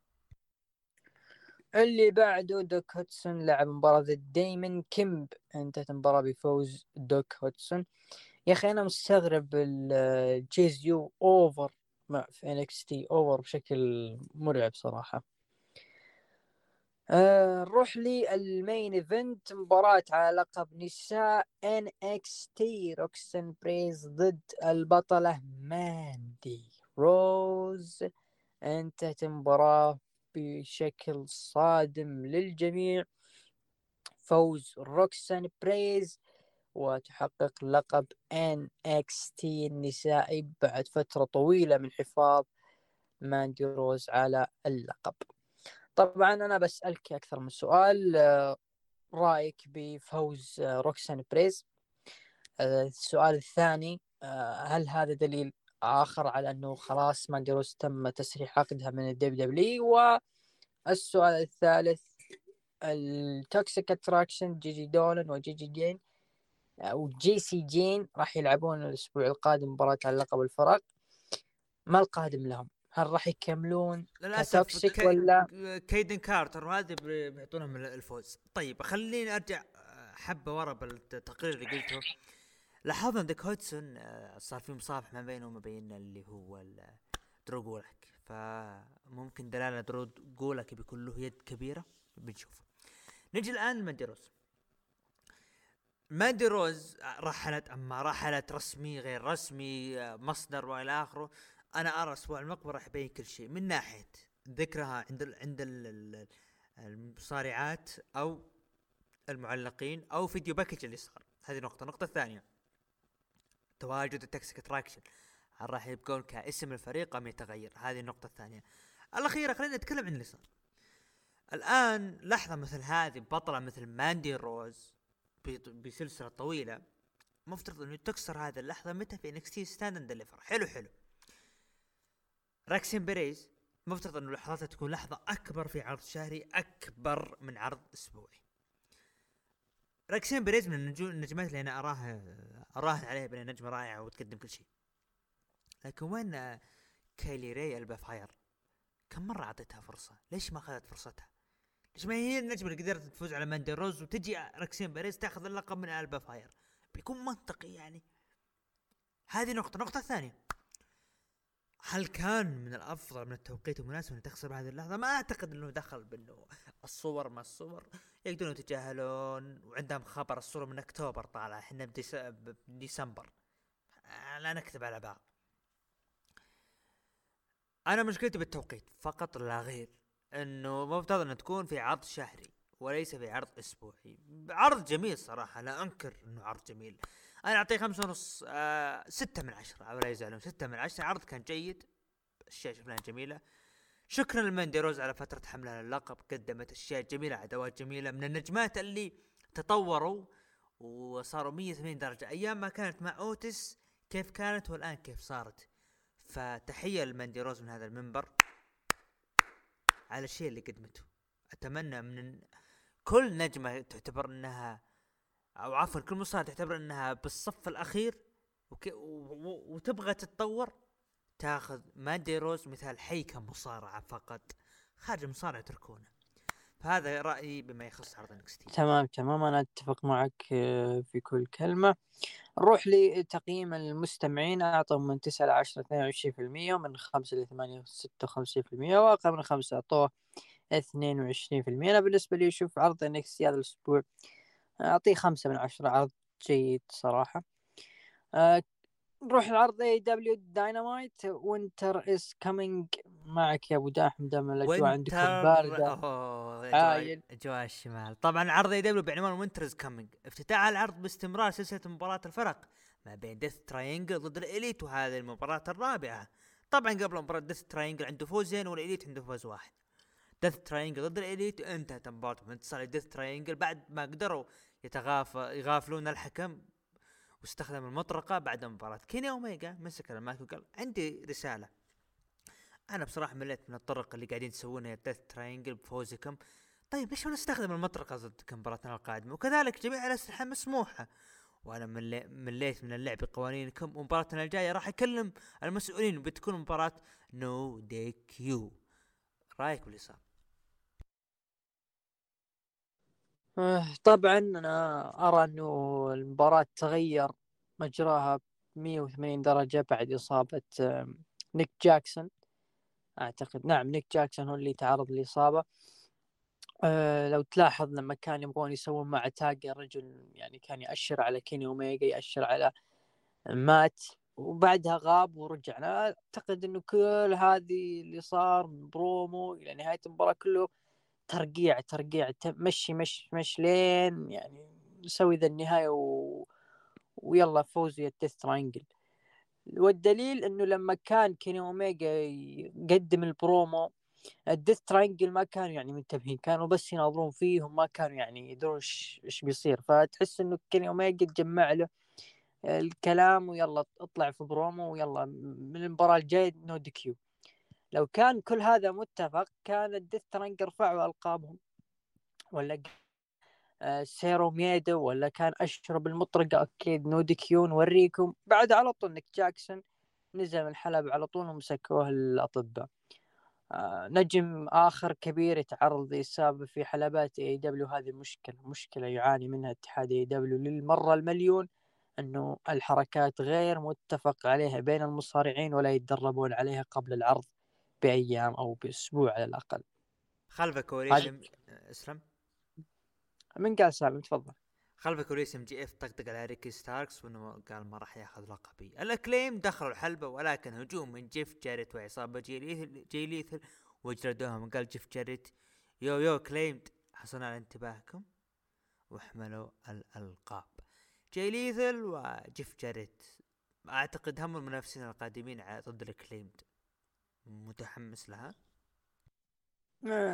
اللي بعده دوك هودسون لعب مباراة ضد دايمن كيمب. انتهت المباراة بفوز دوك هودسون. يا أخي أنا مستغرب ال Chase U over مع في NXT over بشكل مرعب صراحة. آه نروح لل main event مباراة على لقب نساء NXT روكسن بريز ضد البطلة ماندي روز. انتهت المباراة بشكل صادم للجميع. فوز روكسن بريز وتحقق لقب NXT النسائي بعد فترة طويلة من حفاظ ماندي روز على اللقب. طبعا أنا بسألك أكثر من سؤال رأيك بفوز روكسان بريز؟ السؤال الثاني هل هذا دليل آخر على أنه خلاص ماندي روز تم تسريح عقدها من ال WWE والسؤال الثالث ال Toxic Attraction جي جي دولن وجي جي جين أو جي سي جين راح يلعبون الأسبوع القادم مباراة على لقب الفرق. ما القادم لهم؟ هل راح يكملون للأسف كي... ولا كيدن كارتر وهذا بيعطونهم الفوز. طيب خليني أرجع حبة ورا بالتقرير اللي قلته. لاحظنا دوك هودسون آه، صار في مصافح ما بينه وما بين اللي هو درو جولك فممكن دلالة درو جولك بيكون له يد كبيرة. بنشوف. نجي الآن لماندي روز. ماندي روز رحلت أما رحلت رسمي غير رسمي آه، مصدر وإلى آخره. أنا أرى أسبوع المقبل راح يبين كل شيء. من ناحية ذكرها عند ال عند ال المصارعات أو المعلقين أو video package اللي صار. هذه نقطة. النقطه الثانية تواجد ال Toxic Attraction هل راح يبقون كاسم الفريق أم يتغير؟ هذه النقطة الثانية. الأخيرة خلينا نتكلم عن اللي صار الآن لحظة مثل هذه بطلة مثل ماندي روز بسلسلة طويلة مفترض أنه تكسر هذه اللحظة متى في NXT Stand and Deliver. حلو حلو. راكسين بيريز مفترض انه لحظاتها تكون لحظة أكبر في عرض شهري أكبر من عرض أسبوعي. راكسين بيريز من النجمات اللي أنا اراها أراهن عليها بأنها نجمة رائعة وتقدم كل شيء. لكن وين كايلي ري ألبا فاير؟ كم مرة أعطيتها فرصة؟ ليش ما أخذت فرصتها؟ ليش ما هي النجمة اللي قدرت تفوز على ماندي روز وتجي راكسين بيريز تأخذ اللقب من ألبا فاير؟ بيكون منطقي يعني. هذه نقطة، النقطة الثانية هل كان من الأفضل من التوقيت المناسب أن تخسر بهذه اللحظة؟ ما أعتقد إنه دخل بأنه الصور ما الصور. يقدرون يتجاهلون وعندهم خبر الصورة من أكتوبر طالعه إحنا بديسمبر. لا نكتب على بعض. أنا مشكلتي بالتوقيت فقط لا غير إنه مفترض أن تكون في عرض شهري وليس في عرض أسبوعي. عرض جميل صراحة لا أنكر إنه عرض جميل. أنا أعطيه خمسة ونص آه ستة من عشرة ولا يزعلون ستة من عشرة عرض كان جيد. اشياء شفناها جميلة. شكرا لماندي روز على فترة حملها للقب قدمت أشياء جميلة أدوات جميلة. من النجمات اللي تطوروا وصاروا 180 درجة. أيام ما كانت مع اوتس كيف كانت والآن كيف صارت؟ فتحية لماندي روز من هذا المنبر على الشيء اللي قدمته. أتمنى من كل نجمة تعتبر إنها أو عفوا كل مصارعه تعتبر إنها بالصف الأخير وك... و... وتبغى تتطور تاخذ مادي روز مثال حي كمصارعه فقط خارج المصارعه تركونه فهذا رأيي بما يخص عرض انكستي تمام تمام. أنا أتفق معك آه، في كل كلمة. نروح لتقييم المستمعين. أعطوا من 9 ل 10 22% ومن 5 ل 8 56% وأقل من 5 أعطوه 22% أنا بالنسبة لي أشوف عرض NXT هذا الأسبوع أعطيه خمسة من عشرة عرض جيد صراحة. أه نروح العرض AEW Dynamite Winter Is Coming معك يا أبو داحم دام الأجواء عندكم باردة. أوه أجواء الشمال. طبعا عرض AEW بعنوان Winter Is Coming افتتاح العرض باستمرار سلسلة مباراة الفرق ما بين Death Triangle ضد ال Elite وهذه المباراة الرابعة. طبعا قبل مباراة Death Triangle عنده فوزين وال Elite عنده فوز واحد. Death Triangle ضد ال Elite انتهت مباراتهم انتصار Death Triangle بعد ما قدروا يتغاف يغافلون الحكم واستخدم المطرقة بعد مباراة كيني اوميجا مسك المايك وقال عندي رسالة. أنا بصراحة مليت من الطرق اللي قاعدين تسوونها Death Triangle بفوزكم. طيب ليش ما نستخدم المطرقة ضدكم مباراتنا القادمة؟ وكذلك جميع الأسلحة مسموحة. وأنا مليت من اللعب بقوانينكم. ومباراتنا الجاية راح اكلم المسؤولين بتكون مباراة no DQ رأيك باللي صار آه، طبعا أنا أرى أنه المباراة تغير مجراها 180 درجة بعد إصابة نيك جاكسون. أعتقد نعم نيك جاكسون هو اللي تعرض للإصابة. أه لو تلاحظ لما كان يبغون يسوون مع tag الرجل يعني كان يأشر على كيني اوميجا يأشر على مات وبعدها غاب ورجع. أنا أعتقد أنه كل هذه اللي صار من برومو إلى نهاية المباراة كله ترقيع ترقيع مشي مش مش لين يعني نسوي ذا النهاية و... ويلا فوز يا الديث ترانجل والدليل إنه لما كان كيني أوميجا يقدم البرومو الديث ترانجل ما كانوا يعني منتبهين كانوا بس يناظرون فيه وما كانوا يعني يدرون إيش بيصير. فتحس إنه كيني أوميجا تجمع له الكلام ويلا اطلع في برومو ويلا من المباراة الجاية no DQ. لو كان كل هذا متفق كان الديث ترانجل رفعوا ألقابهم. ولا آه، cero miedo ولا كان اشرب المطرقة أكيد no DQ نوريكم بعد على طول نيك جاكسون نزل من الحلبة على طول ومسكوه الأطباء. آه، نجم آخر كبير يتعرض لإصابة في حلبات إي دبليو. هذه مشكلة مشكلة يعاني منها اتحاد إي دبليو للمرة المليون. أنه الحركات غير متفق عليها بين المصارعين ولا يتدربون عليها قبل العرض. بأيام أو بأسبوع على الأقل. خلف كواليس إسلم؟ من قال سالم تفضل. خلف كواليس إم جي إف طقطق على ريكي ستاركس وإنه قال ما راح ياخذ لقبي الأكليمد دخلوا الحلبة ولكن هجوم من جيف جاريت وعصابة جاي ليثل جاي ليثل وجلدوهم قال جيف جاريت. yo yo أكليمد حصلنا على انتباهكم. واحملوا الألقاب. جاي ليثل وجيف جاريت. أعتقد هم المنافسين القادمين ضد الأكليمد متحمس لها؟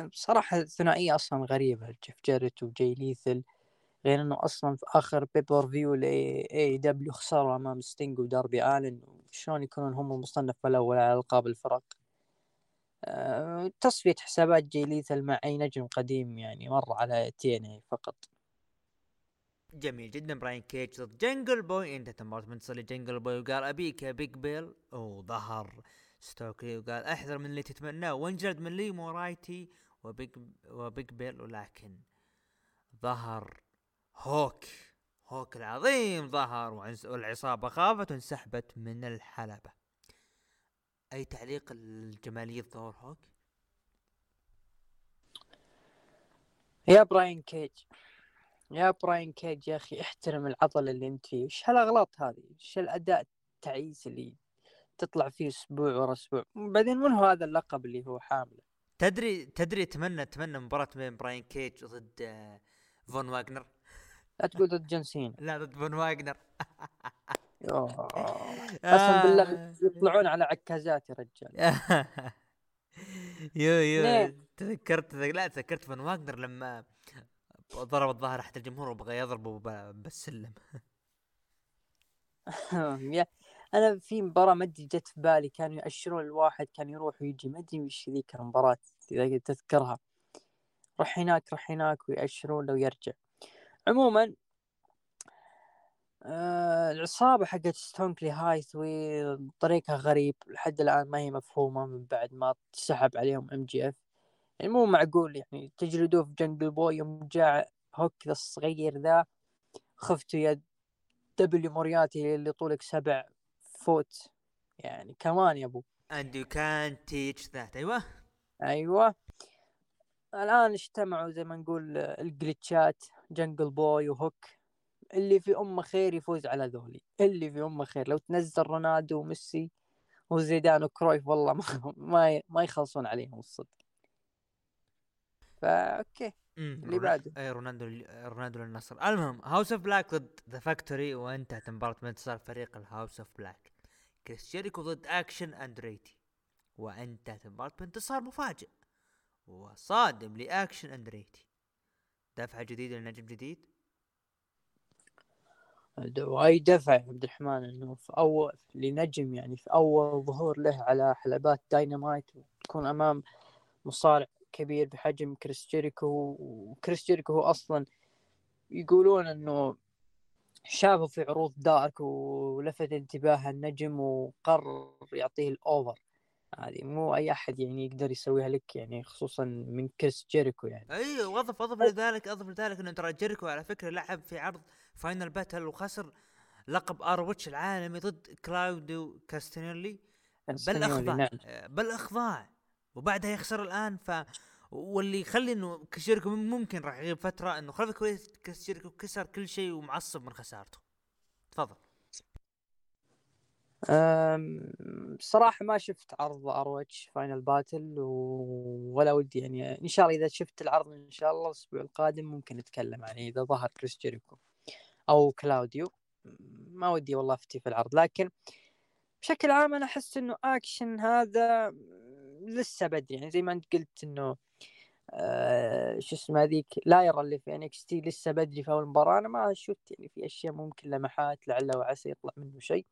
بصراحة الثنائية أصلا غريبة. جيف جاريت وجاي ليثل غير إنه أصلا في آخر pay-per-view لاي اي دبليو خسروا أمام ستينج وداربي آلن. شلون يكونون هم المصنف الأول على ألقاب الفرق؟ أه تصفية حسابات جاي ليثل مع أي نجم قديم يعني مر على تي إن إي فقط. جميل جدا براين كيتش ضد جنجل بوي إنت تمرت من تصلي جنجل بوي وقال أبيك يا بيج بيل وظهر ستوكلي وقال أحذر من اللي تتمناه وانجلد من لي مورايتي وبيج وبيج بيل ولكن ظهر هوك هوك العظيم ظهر والعصابة خافت وانسحبت من الحلبة. أي تعليق الجمالية ظهور هوك؟ يا براين كيج يا براين كيج يا أخي احترم العضل اللي أنت فيه إيش هالأغلاط هذه؟ إيش الاداء التعيس اللي تطلع فيه أسبوع ورا أسبوع. بعدين من هو هذا اللقب اللي هو حامله. تدري تدري أتمنى أتمنى مباراة بين براين كيج ضد آه، فون واجنر لا تقول ضد جون سينا. لا ضد فون واجنر قسم بالله يطلعون على عكازات يا رجال. yo yo. تذكرت لا تذكرت فون واجنر لما ضرب الظهر احد الجمهور وبغى يضربه بالسلم. أنا في مباراة ما أدري جت في بالي كانوا يأشرون الواحد كان يروح ويجي ما أدري وش ذيك المباراة إذا تذكرها. روح هناك روح هناك ويأشرون له ويرجع عموما آه العصابة حقت ستوكلي هايثوي بطريقة غريب لحد الآن ما هي مفهومة من بعد ما سحب عليهم ام جي اف يعني مو معقول يعني تجلدوه في جنجل بوي يوم جاء هوك ذا الصغير ذا خفتوا يا دبليو مورياتي اللي طولك سبع foot. يعني كمان يا أبو. And you can't teach that. أيوه. أيوه. الآن اجتمعوا زي ما نقول ال glitches جنجل بوي وهوك. اللي في أمه خير يفوز على ذولي. اللي في أمه خير. لو تنزل رونالدو وميسي وزيدان وكرويف والله ما ما, ما يخلصون عليهم الصدق. فا أوكي. اللي بعده. أي رونالدو رونالدو للنصر. المهم هاوس اوف بلاك ضد ذا فاكتوري وانتهت المباراة بانتصار فريق الهاوس اوف بلاك كريس جيريكو ضد أكشن اند ريتي وانتهت المباراة بانتصار مفاجئ وصادم لأكشن اند ريتي دفعة جديدة لنجم جديد؟ وأي دفعة عبد الرحمن إنه في اول لنجم يعني في أول ظهور له على حلبات داينامايت وتكون أمام مصارع كبير بحجم كريس جيريكو. وكريس جيريكو هو أصلا يقولون إنه شافه في عروض دارك ولفت انتباه النجم وقرر يعطيه ال offer. هذه مو أي أحد يعني يقدر يسويها لك يعني خصوصا من كريس جيريكو يعني. أيوه واضف أضف لذلك أضف لذلك إنه ترى جيريكو على فكرة لعب في عرض فاينل باتل وخسر لقب ار او اتش العالمي ضد كلاوديو كاستنيلي بالأخضاع. نعم. بالأخضاع. وبعدها يخسر الآن ف واللي يخلي إنه كجيريكو ممكن راح يغيب فترة إنه خلف كواليس كجيريكو كسر كل شيء ومعصب من خسارته. تفضل. صراحة ما شفت عرض ار او اتش فاينل باتل ولا ودي يعني إن شاء الله إذا شفت العرض إن شاء الله الأسبوع القادم ممكن نتكلم يعني إذا ظهر كريس جيريكو أو كلاوديو. ما ودي والله أفتي في العرض لكن بشكل عام أنا أحس إنه اكشن هذا لسه بدري. يعني زي ما أنت قلت إنه آه شو اسمه هذيك لايرا اللي في ان اكس تي لسه بدري في أول مباراة أنا ما شفت يعني في أشياء ممكن لمحات لعل وعسى يطلع منه شيء.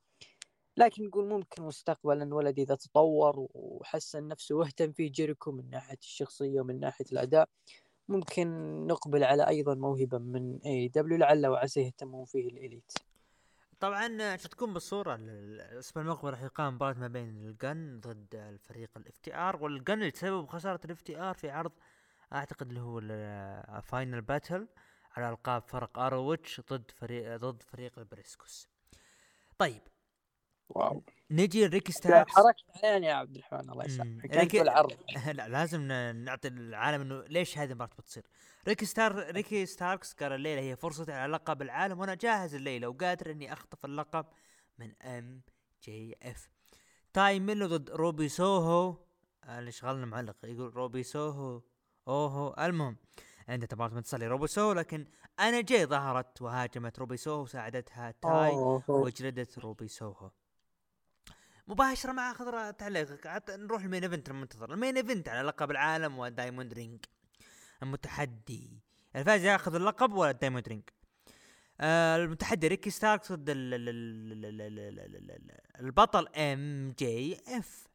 لكن نقول ممكن مستقبلا الولد إذا تطور وحسن نفسه واهتم فيه جيريكو من ناحية الشخصية ومن ناحية الأداء ممكن نقبل على أيضا موهبة من AEW لعل وعسى يهتمون فيه ال Elite. طبعا عشان تكون بالصورة الأسبوع المقبل راح يقام مباراه ما بين ال Gunn ضد الفريق ال FTR وال Gunn اللي تسبب خسارة ال FTR في عرض أعتقد اللي هو ال Final Battle على ألقاب فرق ROH ضد فريق ضد فريق ال Briscoes طيب. wow. نجي ريكي ستاركس حركت علينا يا عبد الرحمن الله يسامحك ريكي العرض لا لازم نعطي العالم إنه ليش هذه المباراة بتصير. ريكي ستار ريكي ستاركس قال الليلة هي فرصتي على لقب العالم وأنا جاهز الليلة وقادر إني أخطف اللقب من ام جي اف تاي ميلو ضد روبي سوهو. اللي شغلنا معلق يقول روبي سوهو. أوهو المهم عنده تمرات متصل روبي سوهو لكن أنا جاي ظهرت وهاجمت روبي سوهو وساعدتها تاي وجلدت روبي سوهو. مباشرة مع خضراء تعليق نروح ال main event المنتظر. ال main event على لقب العالم و diamond ring. المتحدي. الفائز ياخذ اللقب ولا ال diamond ring. آه المتحدي ريكي ستاركس ضد البطل إم جي إف.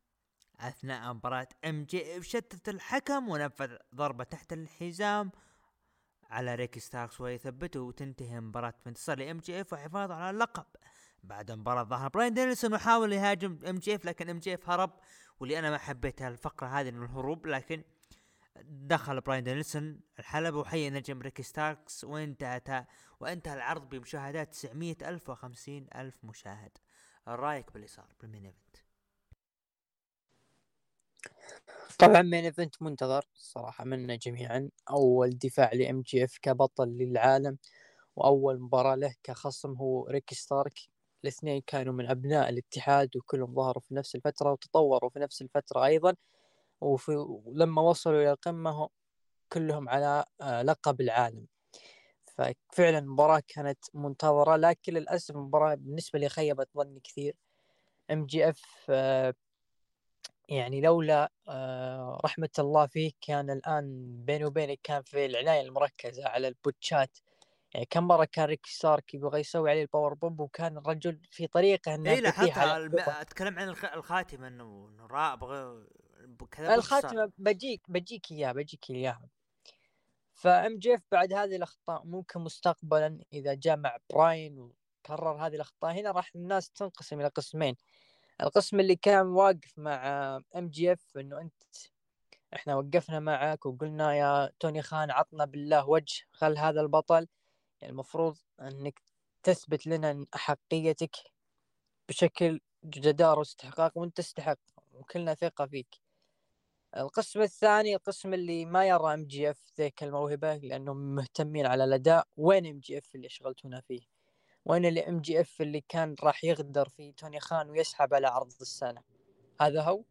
أثناء مباراة إم جي اف شتت الحكم ونفذ ضربة تحت الحزام. على ريكي ستاركس ويثبته وتنتهي مباراة بانتصار لإم جي إف وحفاظ على اللقب. بعد مباراة ظهر براين دانيلسون وحاول يهاجم إم جي إف لكن إم جي إف هرب واللي أنا ما حبيت الفقرة هذه من الهروب لكن دخل براين دانيلسون الحلبة وحيى نجم ريكي ستاركس وانتهت وانتهى العرض بمشاهدات 900 ألف وخمسين ألف مشاهد. رايك باللي صار بال main event طبعا main event منتظر الصراحة منا جميعا. أول دفاع لام جي اف كبطل للعالم وأول مباراة له كخصم هو ريكي ستارك. الاثنين كانوا من أبناء الاتحاد وكلهم ظهروا في نفس الفترة وتطوروا في نفس الفترة أيضا. وفي ولما وصلوا إلى القمة كلهم على آه، لقب العالم. ففعلا المباراة كانت منتظرة لكن للأسف المباراة بالنسبة لي خيبت ظني كثير. ام جي اف يعني لولا آه، رحمة الله فيه كان الآن بيني وبينك كان في العناية المركزة على البوتشات. يعني كم مرة كان ريكي ستارك يبغى يسوي عليه ال power bomb وكان الرجل في طريقه إنه اي لاحظتها الم... أتكلم عن الخاتمه إنه إنه أبغى الخاتمه بجيك بجيك اياها بجيك اياها فام جي اف بعد هذه الأخطاء ممكن مستقبلا إذا جاء مع براين وكرر هذه الأخطاء هنا راح الناس تنقسم إلى قسمين. القسم اللي كان واقف مع ام جي اف إنه أنت إحنا وقفنا معك وقلنا يا توني خان عطنا بالله وجه خل هذا البطل. يعني المفروض إنك تثبت لنا احقيتك بكل جدارة واستحقاق وأنت تستحق وكلنا ثقة فيك. القسم الثاني القسم اللي ما يرى ام جي اف ذيك الموهبة لأنهم مهتمين على الأداء. وين ام جي اف اللي شغلتونا فيه؟ وين اللي ام جي اف اللي كان راح يغدر في توني خان ويسحب على عرض السنة؟ هذا هو.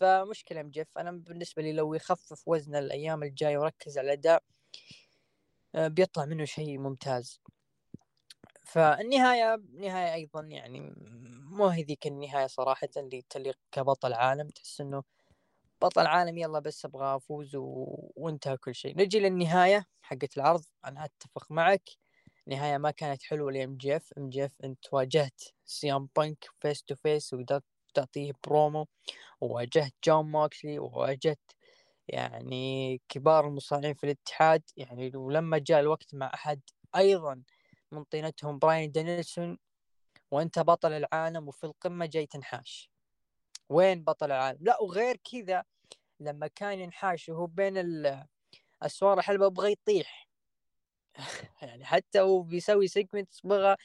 فمشكلة ام جي اف أنا بالنسبة لي لو يخفف وزنه الأيام الجاية وركز على الأداء آه، بيطلع منه شيء ممتاز. فالنهاية نهاية أيضا يعني مو هي ذيك النهاية صراحة اللي تليق كبطل عالم. تحس إنه بطل عالم يلا بس أبغى أفوز و... وانتهى كل شيء. نجي للنهاية حقت العرض. أنا أتفق معك. نهاية ما كانت حلوة لإم جي اف أم جي اف أنت واجهت سي ام بانك face to face وقدرت تعطيه برومو. وواجهت جون موكسلي وواجهت يعني كبار المصارعين في الاتحاد. يعني ولما جاء الوقت مع أحد أيضا من طينتهم براين دانيلسون وأنت بطل العالم وفي القمة جاي تنحاش. وين بطل العالم؟ لا وغير كذا لما كان ينحاش وهو بين اسوار الحلبة بغى يطيح. يعني حتى هو بيسوي segment بغى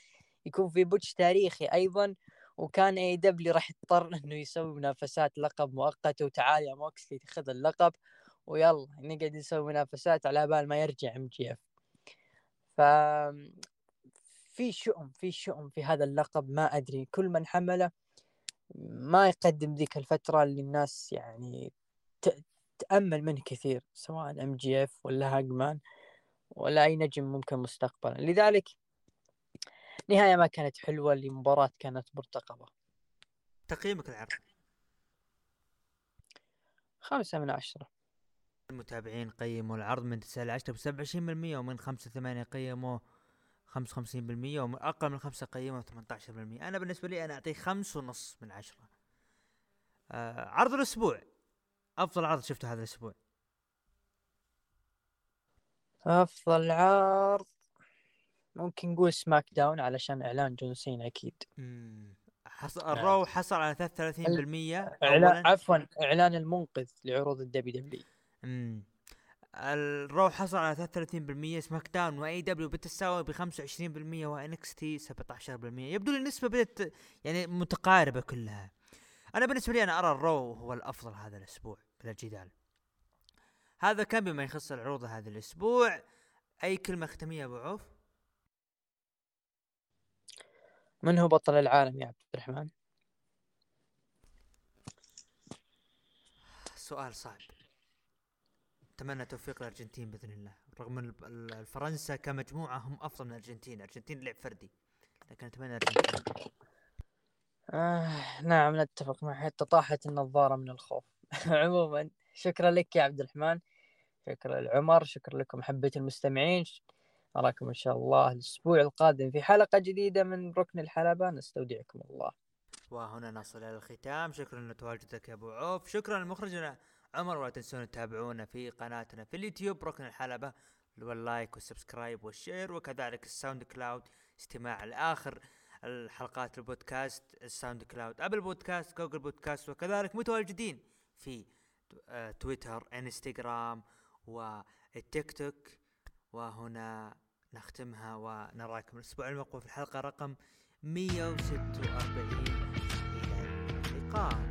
يكون في botch تاريخي أيضا وكان AEW راح يضطر إنه يسوي منافسات لقب مؤقتة وتعال يا موكسلي تاخذ اللقب ويلا نقعد نسوي منافسات على بال ما يرجع ام جي اف ف في شؤم في شؤم في هذا اللقب ما أدري. كل من حمله ما يقدم ذيك الفترة اللي الناس يعني تأمل منه كثير سواء ام جي اف ولا هانجمان ولا أي نجم ممكن مستقبلا. لذلك نهاية ما كانت حلوة لمباراة كانت مرتقبة. تقييمك العرض خمسة من عشرة. المتابعين قيموا العرض من تسعة إلى عشرة بسبعة وعشرين بالمية ومن خمسة ثمانية قيموا خمسة وخمسين بالمية ومن أقل من خمسة قيموا ثمانية عشر بالمية أنا بالنسبة لي أنا أعطيه خمس ونص من عشرة. آه عرض الأسبوع. أفضل عرض شفته هذا الأسبوع. أفضل عرض. ممكن نقول سماك داون علشان إعلان جون سينا أكيد. حصل آه. ال Raw حصل على 33% اعلان عفوا إعلان المنقذ لعروض الدبي دبليو امم الرو حصل على 33% سماك داون واي دبليو بالتساوي ب 25% و NXT 17% يبدو لي النسبة بدأت يعني متقاربة كلها. أنا بالنسبة لي أنا أرى ال Raw هو الأفضل هذا الأسبوع بلا جدال هذا كان بما يخص العروض هذا الأسبوع. أي كلمة ختامية أبو عوف؟ من هو بطل العالم يا عبد الرحمن؟ سؤال صعب. أتمنى توفيق الارجنتين بإذن الله. رغم إن الفرنسا كمجموعة هم أفضل من الأرجنتين. الأرجنتين لعب فردي لكن أتمنى الأرجنتين. آه نعم نتفق مع حتى طاحت النظارة من الخوف. عموما. شكرا لك يا عبد الرحمن. شكرا لعمر شكرا لكم احبتي المستمعين. أراكم إن شاء الله الأسبوع القادم في حلقة جديدة من ركن الحلبة. نستودعكم الله. وهنا نصل إلى الختام. شكرا لتواجدك يا أبو عوف. شكرا لمخرجنا عمر. ولا تنسون تتابعونا في قناتنا في اليوتيوب ركن الحلبة. وال like وال subscribe وال share وكذلك ال SoundCloud استماع لآخر الحلقات البودكاست ال SoundCloud Apple Podcast Google Podcast وكذلك متواجدين في تويتر انستغرام والتيك توك. وهنا نختمها ونراكم. الأسبوع المقبل في الحلقة رقم 146 إلى اللقاء.